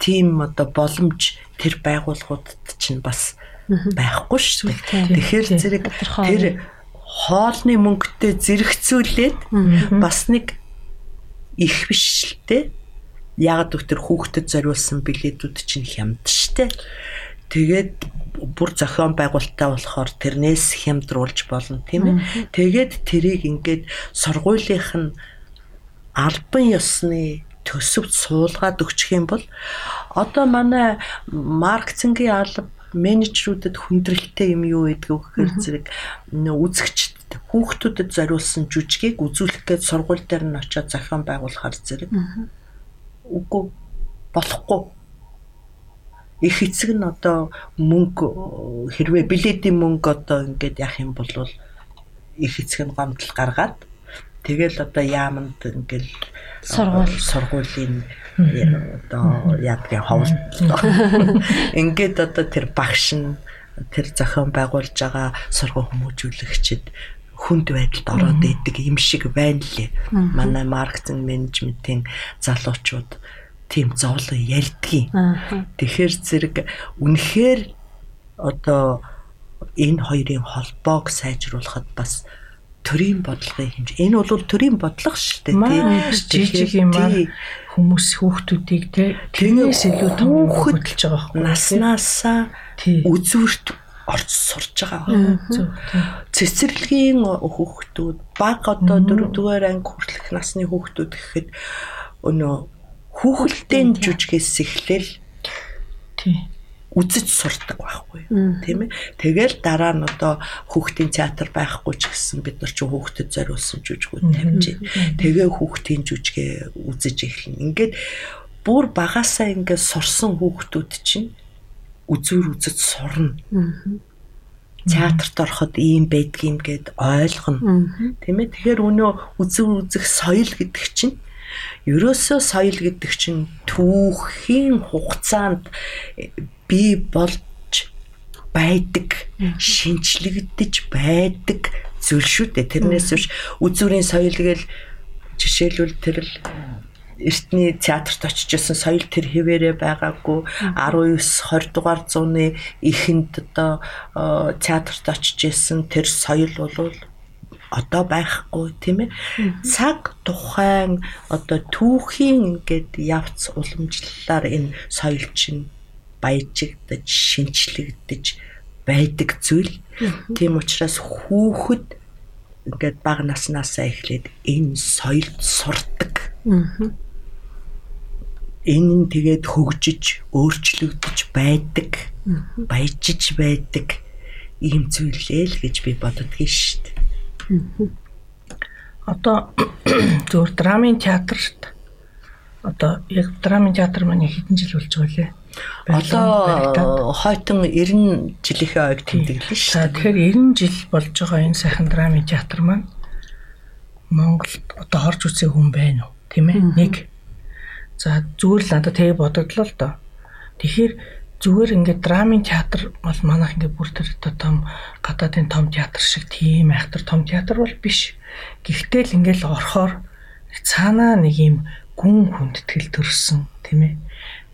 тийм одоо боломж тэр байгууллагуудад чинь бас байхгүй шүү дээ. Тэгэхээр зэрэг тэр хоолны мөнгөтэй зэрэгцүүлээд бас нэг их биш л те. Яг доктор хүүхдэд зориулсан билетүүд чинь хямд штэ. Тэгээд бүр зохион байгуулалтаа болохоор тэрнээс хямдруулж болно тийм ээ. Тэгээд тэрийг ингээд сургуулийнх нь албан ёсны төсөвт суулгаад өгчих юм бол одоо манай маркетингийн алба менежерүүдэд хүндрэлтэй юм юу гэдэг вэхээр зэрэг үзэгчд хүүхдүүдэд зориулсан жүжигийг үзүүлэх гээд сургууль дээр нь очиод зохион байгуулахар зэрэг үгүй болохгүй. Их эцэг нь одоо мөнгө хэрвээ билетийн мөнгө одоо ингээд яах юм бол их эцэг нь гомдол гаргаад тэгэл одоо яаманд ингээл сургууль. сургуулийн одоо яадгийн ховлт ингээд одоо тэр багш нь тэр зохион байгуулж байгаа сургууль хүмүүжүүлэгчд хүнд байдалд ороод идэг юм шиг байна лээ. Манай маркетинг менежментийн залуучууд тийм зовлон ярьдгийг. Тэгэхээр зэрэг үнэхээр одоо энэ хоёрын холбоог сайжруулахад бас төрийн бодлогын хэмжээ. Энэ бол төрийн бодлого шүү дээ тий. Жижиг юм аа хүмүүс хүүхдүүдийг тий тэрнээс илүү том хөдөлж байгаа байхгүй. Наснаасаа үзүүрт орж сурж байгаа. Цэцэрлэгийн хүүхдүүд баг одоо 4 дугаар анги хүртэлх насны хүүхдүүд гэхэд өнөө хүүхэлдэйн жүжигээс эхлээл тий үзэж сурдаг байхгүй юу? Тийм ээ тэгэл дараа нь одоо хүүхдийн театр байхгүй ч гэсэн бид нар ч хүүхдэд зориулсан жүжигүүд тавьж тэгээ хүүхдийн жүжигээ үзэж эхэлнэ. Ингээд бүр багасаа ингээд сурсан хүүхдүүд чинь үзүүр үзэж сурна. Театрт ороход ийм байдгийм гэд ойлгоно. Тийм ээ тэгэхээр өнөө үзүүр үзэх соёл гэдэг чинь ерөөсөө соёл гэдэг чинь түүхийн хугацаанд бий болж байдаг шинчлэгдэж байдаг зүйл шүү дээ. Тэрнээс биш үзүүрийн соёл гээл жишээлбэл тэр л эртний театрт очижсэн соёл тэр хэвээрээ байгаагүй. 19 20 дугаар зууны эхэнд одоо театрт очижсэн тэр соёл бол одоо байхгүй тийм ээ. Цаг тухайн одоо түүхийн ингээд явц уламжлалаар энэ соёл чинь баяжигдаж шинчлэгдэж байдаг зүйл. Тийм учраас хүүхэд ингээд бага наснаасаа эхлээд энэ соёлд сурдаг. Энэ нь тэгээд хөгжиж, өөрчлөгдөж байдаг, баяжиж байдаг ийм зүйлээ л гэж би боддгийн шүү дээ. Одоо [clears throat] зөвхөн драмын театрт одоо яг драмын театр маань хэдэн жил болж байгаа лээ? Одоо хойтон 90 жилийнхээ ойг тэмдэглэн шүү. За тэгэхээр 90 жил болж байгаа энэ сайхан драмын театр маань Монголд одоо орж үзээ хүн байна уу? Тийм ээ. Нэг. За зүгээр л надад тэгээ бодогдлоо л доо. Тэгэхээр зүгээр ингээд драмын театр бол манайх ингээд бүр тэр том гадаадын том театр шиг тийм айхтар том театр бол биш. Гэхдээ л ингээд орохоор цаанаа нэг юм гүн хүндэтгэл төрсөн тийм ээ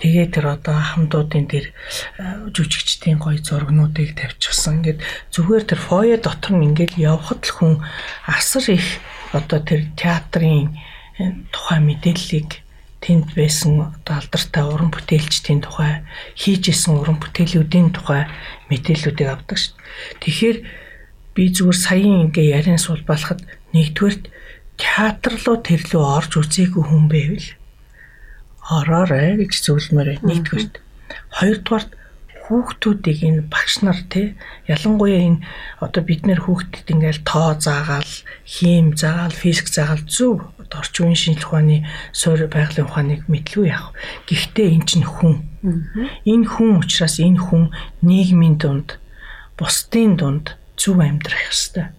Тэгээ тэр одоо хамдуудын тэр э, жүжигчдийн гоё зургнуудыг тавьчихсан. Ингээд зүгээр тэр фойе дотор нь ингээд явхад л хүн асар их одоо тэр театрын э, тухай мэдээллийг тэнд байсан одоо алдартай уран бүтээлчдийн тухай хийж исэн уран бүтээлүүдийн тухай мэдээллүүдийг авдаг шүү. Тэгэхээр би зүгээр саяын ингээ яриан суулбалахад нэгдүгээрт театр руу тэрлөө орж үзээгүй хүн байвал ороорой гэж зөвлөмөр нэгдүгээрт. Хоёрдугаарт хүүхдүүдийг энэ багш нар тий ялангуяа энэ одоо бид нэр хүүхдэд ингээл тоо заагаал, хийм заагаал, физик заагаал зөв орчин үеийн шинжлэх ухааны суурь байгалийн ухааныг мэдлгүй яах. Гэхдээ эн чинь хүн. Энэ хүн учраас энэ хүн нийгмийн дунд, бусдын дунд зөв амьдрах ёстой.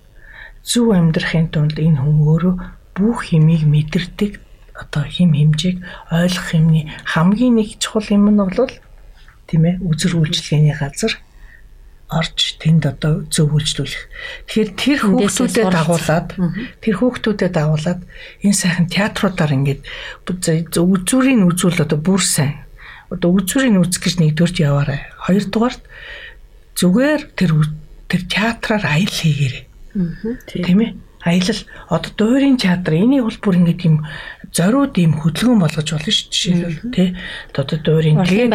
Зөв амьдрахын тулд энэ хүн өөрөө бүх хэмийг мэдэрдэг одоо хим хэмжээг ойлгох юмны хамгийн нэг чухал юм нь бол тийм ээ үзэр үйлчлэгээний газар орж тэнд одоо зөв үйлчлүүлэх. Тэгэхээр тэр хүүхдүүдэд дагуулад тэр хүүхдүүдэд дагуулад энэ сайхан театруудаар ингээд үзүүрийн үзүүл одоо бүр сайн. Одоо үзүүрийн үзэх гэж нэгдүгээрт яваарай. Хоёрдугаарт зүгээр тэр тэр театраар аял хийгээрэй. Тийм ээ аялал одоо дуурийн театр энийг бол бүр ингэ тийм зориуд ийм хөдөлгөөн болгож болно шүү жишээлбэл тий. Одоо дуурийн тэгээд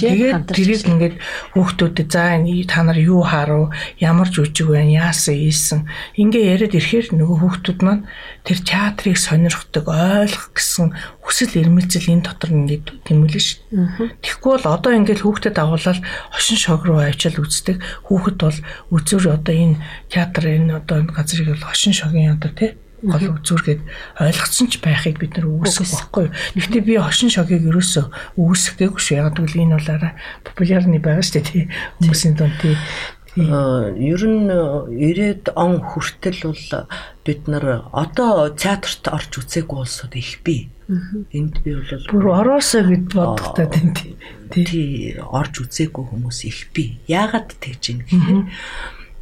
тэгээд тэрийг ингээд хүүхдүүдэд за та нар юу харав? Ямар жүжиг байна яасан? Ийсэн? Ингээ яриад ирэхээр нөгөө хүүхдүүд маань тэр театрыг сонирхдаг ойлгох гэсэн хүсэл эрмэлзэл энэ дотор ингээд тэмүүлэн шүү тэгэхгүй бол одоо ингээд хүүхдэд агуулаад хошин шог руу авчаал үздэг. Хүүхэд бол үзүр одоо энэ театр энэ одоо газрыг бол хошин шогийн одоо тий гол үзүүргээд ойлгоцсон ч байхыг бид нар үүсэх байхгүй. Гэхдээ би хошин шогийг ерөөсөө үүсгэхгүй шүү. Яг гэвэл энэ бол популярны байгаа шүү дээ тий. Хүмүүсийн дунд тий ер нь 90-ад он хүртэл бол бид нар одоо театрт орж үзээгүй улсууд их бий. Энд би бол бүр ороосоо гэд бодохтой тийм тий орж үзээгүй хүмүүс их бий. Яагаад тэгж юм гэхээр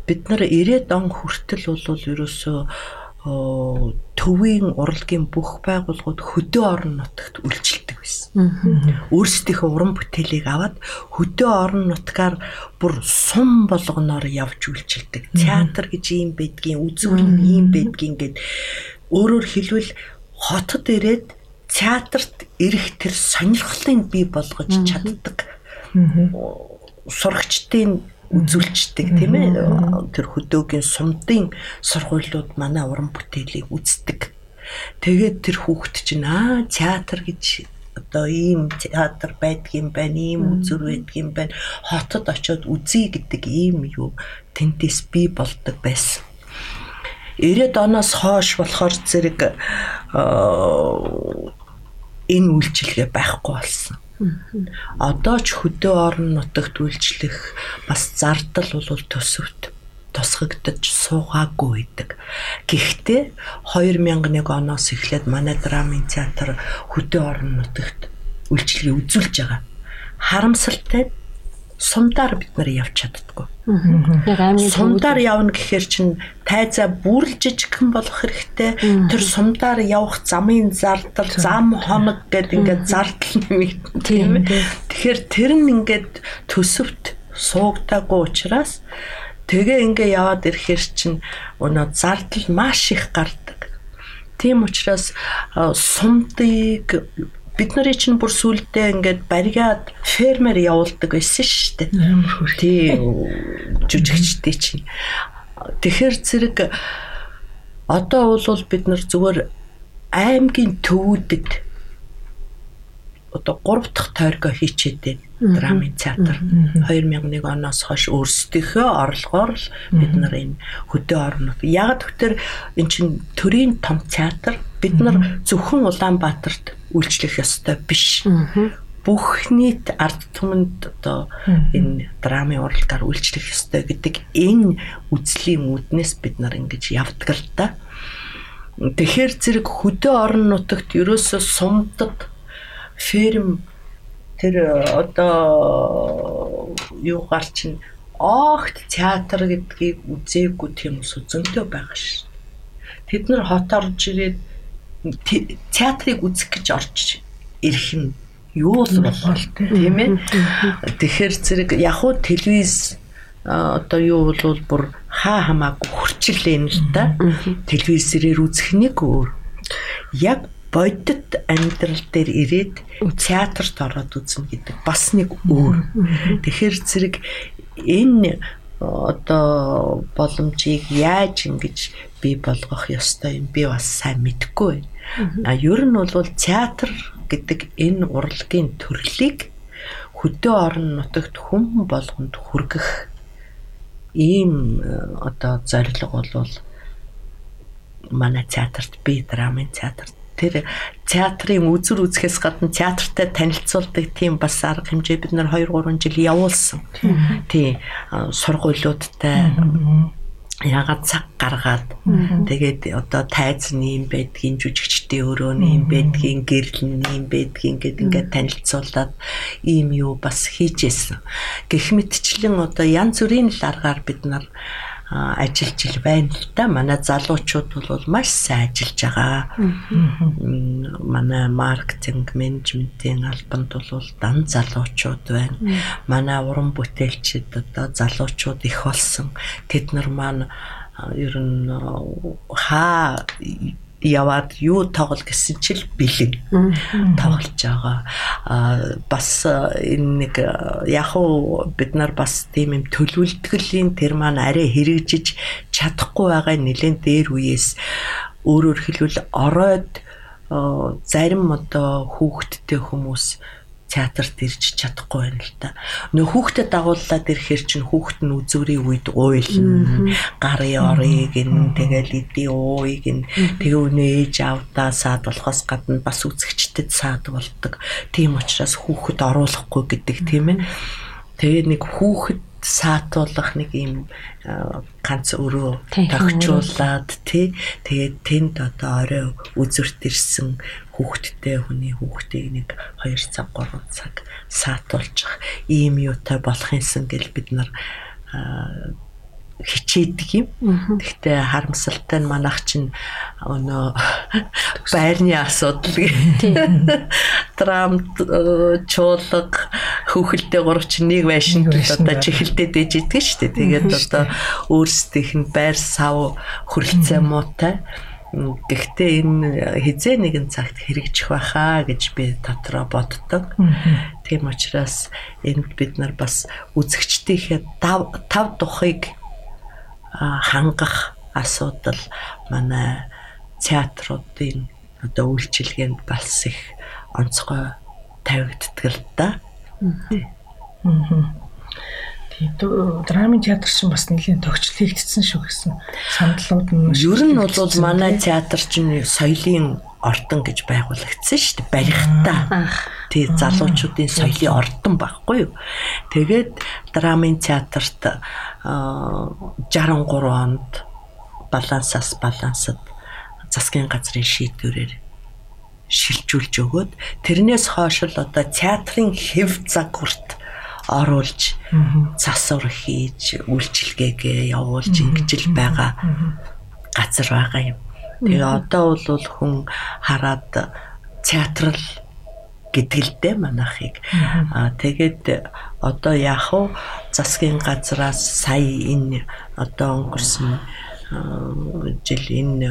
бид нар 90-ад он хүртэл бол ерөөсөө төвийн урлагийн бүх байгууллагууд хөдөө орон нутагт үйлчилдэг байсан. Өөрсдийнхөө уран бүтээлийг аваад хөдөө орон нутгаар бүр сум болгоноор явж үйлчилдэг. Театр гэж юм байдгийн, үзүүр юм байдгийн гэд өөрөөр хэлбэл хотод ирээд театрт ирэх тэр сонирхлыг бий болгож чаддаг. Сурагчдын үзүүлчдэг тийм ээ тэр хөдөөгийн сумдын сургуулиуд манай уран бүтээлийг үздэг. Тэгээд тэр хүүхэд чинь аа театр гэж одоо ийм театр байдгийн байна, ийм үзүр байдгийн байна. Хотод очиод үзье гэдэг ийм юу тентес би болдог байсан. 90-ад оноос хойш болохоор зэрэг энэ үйлчилгээ байхгүй болсон Одоо ч хөдөө орон нутагт үйлчлэх бас зардал бол төсөвт тусгагдаж суугаагүй байдаг. Гэхдээ 2001 оноос эхлээд манай драмын театр хөдөө орон нутагт үйлчлэгээ үзүүлж байгаа. Харамсалтай сумдаар бид нар явж чаддгүй. Сумдаар явна гэхээр чин тайзаа бүрл жижигхэн болох хэрэгтэй. Тэр сумдаар явах замын зардал, зам хоног гэдэг ингээд зардал нэмэгдэн тийм ээ. Тэгэхээр тэр нь ингээд төсөвт суугдаагүй учраас тэгээ ингээ яваад ирэхээр чин өнөө зардал маш их гардаг. Тийм учраас сумдыг бид нарын чинь бүр сүулдэ ингээд баригаад фермер явуулдаг байсан шүү дээ. Амар хөрх. Тий. Жүжигчдээ чинь. Тэгэхэр зэрэг одоо бол бид нар зүгээр аймгийн төвүүдэд одоо 3 дахь тойргоо хийчээд байна. Драмын театр 2001 оноос хойш өөрсдийнхөө орлогоор л бид нар энэ хөдөө орнод. Яг тэгэхээр эн чин төрийн том театр бид нар зөвхөн Улаанбаатарт үйлчлэх ёстой биш. Бүх нийт ард түмэнд одоо энэ драмын урлагаар үйлчлэх ёстой гэдэг энэ үзлийн үүднээс бид нар ингэж явдаг л да. Тэгэхээр зэрэг хөдөө орон нутагт ерөөсөө сумдад ферм тэр одоо юугаар чинь огт театр гэдгийг үзээгүй тийм ус зөнтөө байгаа ш. Тэд нар хот орж ирээд театрыг үзэх гэж орж ирэх нь юу л болол тийм ээ. Тэгэхээр зэрэг яг уу телевиз одоо юу бол бүр хаа хамаагүй хурцлээ нь л да. Телевизээр үзэх нэг өөр. Яг бодит амьдрал дээр ирээд театрт ороод үзнэ гэдэг бас нэг өөр. Тэгэхээр зэрэг энэ одоо боломжийг яаж ингэж бий болгох ёстой юм би бас сайн мэдэхгүй байна. А ер нь бол театр гэдэг энэ урлагийн төрлийг хөдөө орон нутагт хүм болгонд хүргэх ийм одоо зорилго бол манай театрт би драмын театрт тэр театрын үзүр үзэхээс гадна театртай танилцуулдаг тийм бас арга хэмжээ бид нар 2 3 жил явуулсан. Тийм сургуулиудтай ягаад цаг гаргаад тэгээд одоо тайз нь юм байдгийн жүжигчдийн өрөө нь юм байдгийн гэрэл нь юм байдгийн гэд ингээд танилцуулаад ийм юу бас хийжсэн. Гэх мэтчлэн одоо янз бүрийн л аргаар бид нар ажиллаж ил байна л да. Манай залуучууд бол маш сайн ажиллаж байгаа. Манай маркетинг менежментийн албанд бол дан залуучууд байна. Манай уран бүтээлчид одоо залуучууд их болсон. Тэд нар маань ер нь хаа яваад юу тоглол гэсэн чил бэлэг тоглож байгаа. А бас энэ нэг яг уу бид нар бас тийм юм төлөвлөлтгөлийн тэр маань арай хэрэгжиж чадахгүй байгаа нэлээд дээр үеэс өөрөөр хэлбэл ороод зарим одоо хүүхдтэй хүмүүс театрт ирж чадахгүй байна л та. Нөө хүүхдэд дагууллаад ирэхэр чинь хүүхд нь үзүүрийн үед уйлна. Гарын орыг ин тэгэл иди ууйг ин тэгээ өнөө ээж авдаа саад болохоос гадна бас үзэгчдэд саад болдог. Тийм учраас хүүхэд оруулахгүй гэдэг тийм ээ. Тэгээ нэг хүүхэд саатуулах нэг юм ганц өрөө тогтчуулаад тий. Тэгээд тэнд одоо орой үзүрт ирсэн хүүхдтэй хүний хүүхдийг нэг 2 цаг 3 цаг саатуулчих. Ийм юутай болох юмсан гэл бид нар хичээдэг юм. Гэхдээ харамсалтай нь манайх чинь өнөө байрны асуудал трамт чуулга хөхөлтэй гурав чинь нэг байшин одоо чихэлдээд ээж идэг шүү дээ. Тэгээд одоо өөрсдийнх нь байр сав хөрөлцөө муутай. Гэхдээ энэ хизээ нэгэн цагт хэрэгжих байхаа гэж би дотроо боддог. Тийм учраас энд бид нар бас үзэгчдийнхээ тав тухыг хангах асуудал манай театруудын одоо үйлчилгээнд бас их онцгой тавигддаг л да. Тийм драмын театр чинь бас нэлийн тогтчл хийгдсэн шүү гэсэн сандлууд нь ер нь бол манай театр чинь соёлын ордон гэж байгуулагдсан шүү дээ барихтаа. Тий залуучуудын соёлын ордон байхгүй юу. Тэгээд драмын театрт 63 онд балансаас балансад засгийн газрын шийдвэрээр шилжүүлж өгөөд тэрнээс хойш л одоо театрын хэв загварт оруулж засвар хийж үйлчилгээгээ явуулж ингэж л байгаа газар байгаа юм. Тэгээ одоо бол хүн хараад театрал гэдэг л дээ манайхыг. Аа тэгээд одоо яах вэ? Засгийн газраас сая энэ одоо өнгөрсөн жил энэ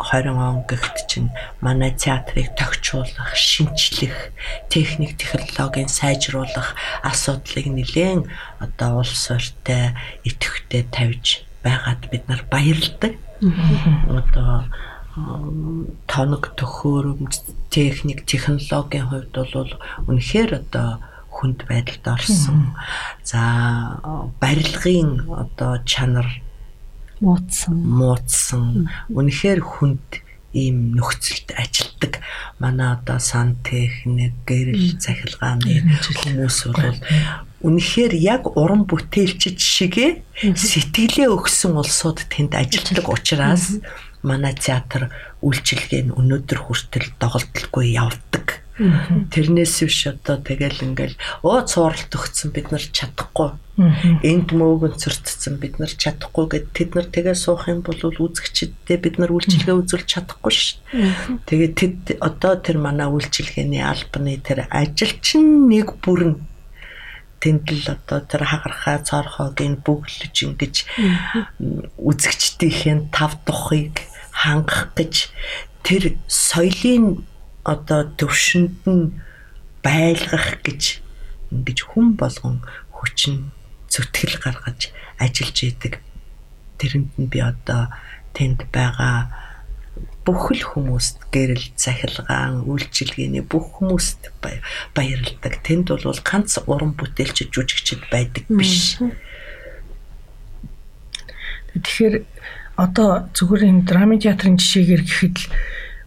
20 он гэгт чинь манай театрыг тохижуулах, шинчлэх, техник технологийн сайжруулах асуудлыг нэлээн одоо улс ортой идэвхтэй тавьж байгаад бид нар баярлдаг. Одоо тоног төхөөрөмж техник технологийн хувьд бол үнэхээр одоо хүнд байдалд орсон. За барилгын одоо чанар муудсан. Муудсан. Үнэхээр хүнд ийм нөхцөлд ажилтдаг. Манай одоо сан техник, гэрэл захилгааны хүмүүс бол үнэхээр яг уран бүтээлчд шигэ сэтгэлээ өгсөн улсууд тэнд ажилтдаг учраас манай театр үйлчилгээ нь өнөөдөр хүртэл доголдолгүй явдаг. Тэрнээс биш одоо тэгэл ингээл оо цууралт өгцөн бид нар чадахгүй. Энд мөөгөн цэртцэн бид нар чадахгүй гэд тэд нар тэгээ суух юм бол үзэгчдэд бид нар үйлчилгээ үзүүлж чадахгүй ш. Тэгээд тэд одоо тэр манай үйлчилгээний албаны тэр ажилчин нэг бүрэн тэндл одоо тэр хагархаа цорхоог ин бүглэж ингэж үзэгчдийнхээ тав тухыг хангах гэж тэр соёлын одоо төвшөнд нь байлгах гэж ингэж хүн болгон хүчин зүтгэл гаргаж ажиллаж идэг. Тэрэнд нь би одоо тэнд байгаа бүх л хүмүүст гэрэл захилгаан үйлчилгээний бүх хүмүүст баярлдаг. Тэнд бол ганц уран бүтээлч жүжигчд байдаг биш. Тэгэхээр одоо зүгээр энэ драмын театрын жишээгээр гэхэд л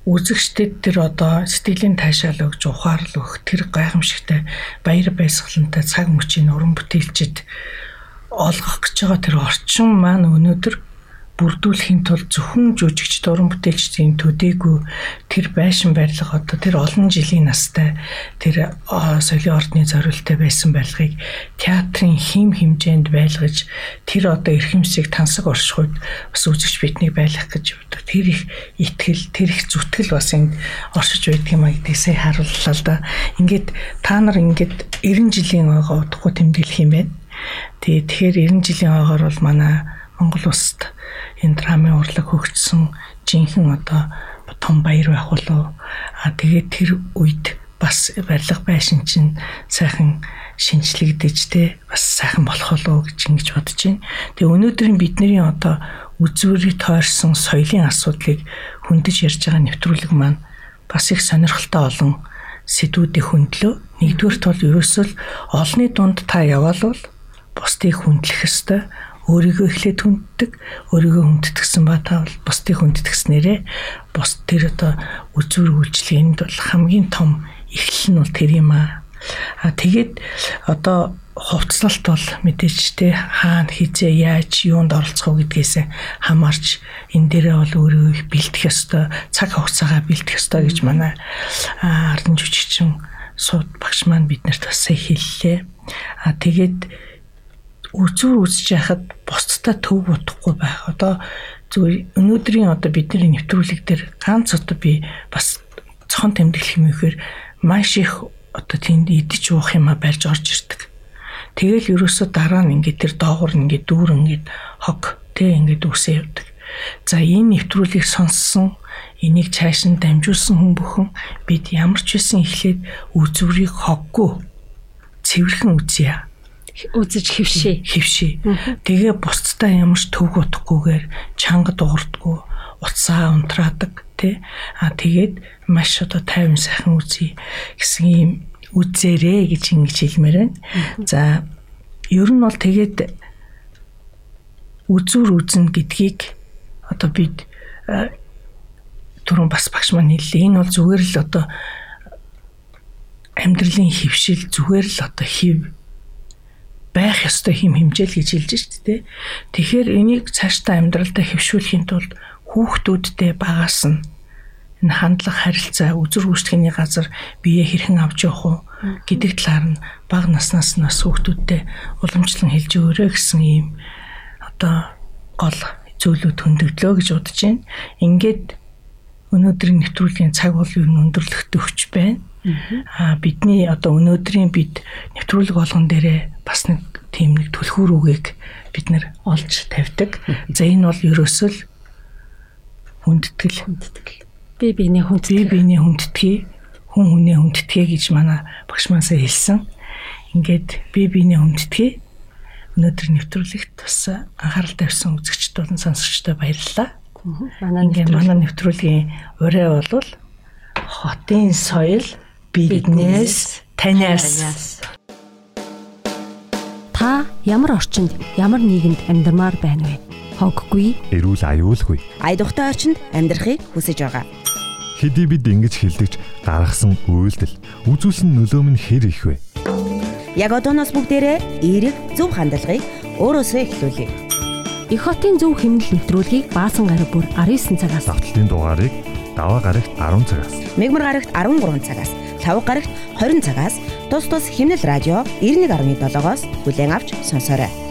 үзэгчдэд тэр одоо сэтгэлийн таашаал өгж ухаарл өгөх тэр гайхамшигтай баяр баясгалантай цаг мөчийн уран бүтээлчд олгох гэж байгаа тэр орчин маань өнөөдөр бүрдүүлэхийн тулд зөвхөн жүжигч дуран бүтээлчдийн төдийгүй тэр байшин барилга одоо тэр олон жилийн настай тэр соёлын ордны зориултаа байсан барилгыг театрын хим хэмжээнд байлгаж тэр одоо эрхэмсийг тансаг оршихуйд бас үзэгч биднийг байлгах гэж боддог. Тэр их итгэл, тэр их зүтгэл бас энд оршиж байдаг юм а гэдгийг сая харууллаа л да. Ингээд та нар ингээд 90 жилийн ойгоо удахгүй тэмдэглэх юм байна. Тэгээ тэгэхээр 90 жилийн ойгоор бол манай Монгол улсад энэ драмын урлаг хөгжсөн жинхэнэ одоо том баяр байх болов. А тэгээд тэр үед бас барилга байшин чинь сайхан шинжлэгдэж те бас сайхан болох болов гэж ингэж бодож байна. Тэгээ өнөөдрийн бидний одоо үзүүрийг тойрсон соёлын асуудлыг хөндөж ярьж байгаа нэвтрүүлэг маань бас их сонирхолтой олон сэдвүүдийг хөндлөө. Нэгдүгээрт бол ерөөсөө олны дунд та яваал бол бусдыг хүндлэх ёстой өөрийгөө эхлээд хүнддэг, өөрийгөө хүндэтгсэн ба та бол бусдыг хүндэтгснээрээ бус тэр одоо үзүүр үйлчлэгэнд бол хамгийн том эхлэл нь бол тэр юм аа. А тэгээд одоо хувцлалт бол мэдээж те хаана хизээ яаж юунд оролцох вэ гэдгээс хамаарч энэ дээрээ бол өөрөө их бэлтгэх ёстой цаг хугацаагаа бэлтгэх ёстой гэж манай ардан жүжигчин сууд багш маань биднэрт бас хэллээ. А тэгээд үзүүр үзэж яхад бусдтай төв бодохгүй байх. Одоо зүгээр өнөөдрийн одоо бидний нэвтрүүлэг дээр ганц одоо би бас цохон тэмдэглэх юм ихээр маш их одоо тэнд идэж уух юма барьж орж ирдэг. Тэгэл ерөөсө дараа нь ингээд тэр доогор ингээд дүүр ингээд хог тэг ингээд үсээ явдаг. За энэ нэвтрүүлгийг сонссон энийг цааш нь дамжуулсан хүн бүхэн бид ямар ч байсан эхлээд үзүүрийг хоггүй цэвэрхэн үзье үзэж хөвшээ. Хөвшээ. Тэгээ бусдтай ямар ч төв утахгүйгээр чанга дуурдггүй утсаа унтраадаг тий. А тэгээд маш одоо тайван сайхан үзье гэсэн юм үзээрэй гэж ингэж хэлмээр байна. За ер нь бол тэгээд үзүр үзнэ гэдгийг одоо бид түрүүн бас багш маань хэллээ. Энэ бол зүгээр л одоо амьдралын хөвшил зүгээр л одоо хев байх ёстой хим хэмжээл гэж хэлж шүү дээ. Тэгэхээр энийг цаашдаа амьдралдаа хэвшүүлэхийн тулд хүүхдүүдтэй багаас нь энэ хандлага харилцаа үзэр гүйцэтгэний газар бие хэрхэн авч явах уу гэдэг талаар нь бага наснаас нь бас хүүхдүүдтэй уламжлан хэлж өгөөрэй гэсэн ийм одоо гол зүйлүүд хөндөглөө гэж бодож байна. Ингээд өнөөдрийн нэвтрүүлгийн цаг бол юу өндөрлөхт өгч байна. Аа бидний одоо өнөөдрийн бид нэвтрүүлэг болгон дээрээ бас нэг тийм нэг түлхүүр үгийг бид нэр олж тавьдаг. За энэ бол ерөөсөө л хүндэтгэл хүндэтгэл. Би биений хүндэтгэл. Би биений хүндэтгий хүн хүнээ хүндэтгээ гэж манай багш маасаа хэлсэн. Ингээд би биений хүндэтгий өнөөдөр нэвтрүүлэгт бас анхаарал тавьсан үзэгчд болон сонсогчдод баярлалаа. Манай нэвтрүүлгийн ураа бол хотын соёл биднээс таниас. Та ямар орчинд, ямар нийгэмд амьдармаар байна вэ? Хоггүй, эрүүл аюулгүй. Айдухтай орчинд амьдрахыг хүсэж байгаа. Хэдий бид ингэж хилдэгч гаргасан үйлдэл үзүүлсэн нөлөөм нь хэр их вэ? Яг одооноос бүгдээрээ эерэг зөв хандлагыг өөрөөсөө эхлүүлье. Их хотын зөв хэмнэл нэвтрүүлгийг баасан гараг бүр 19 цагаас Давталтын дугаарыг даваа гарагт 10 цагаас. Мегмар гарагт 13 цагаас, лав гарагт 20 цагаас. Тус тус химнэл радио 91.7-оос бүлээн авч сонсоорой.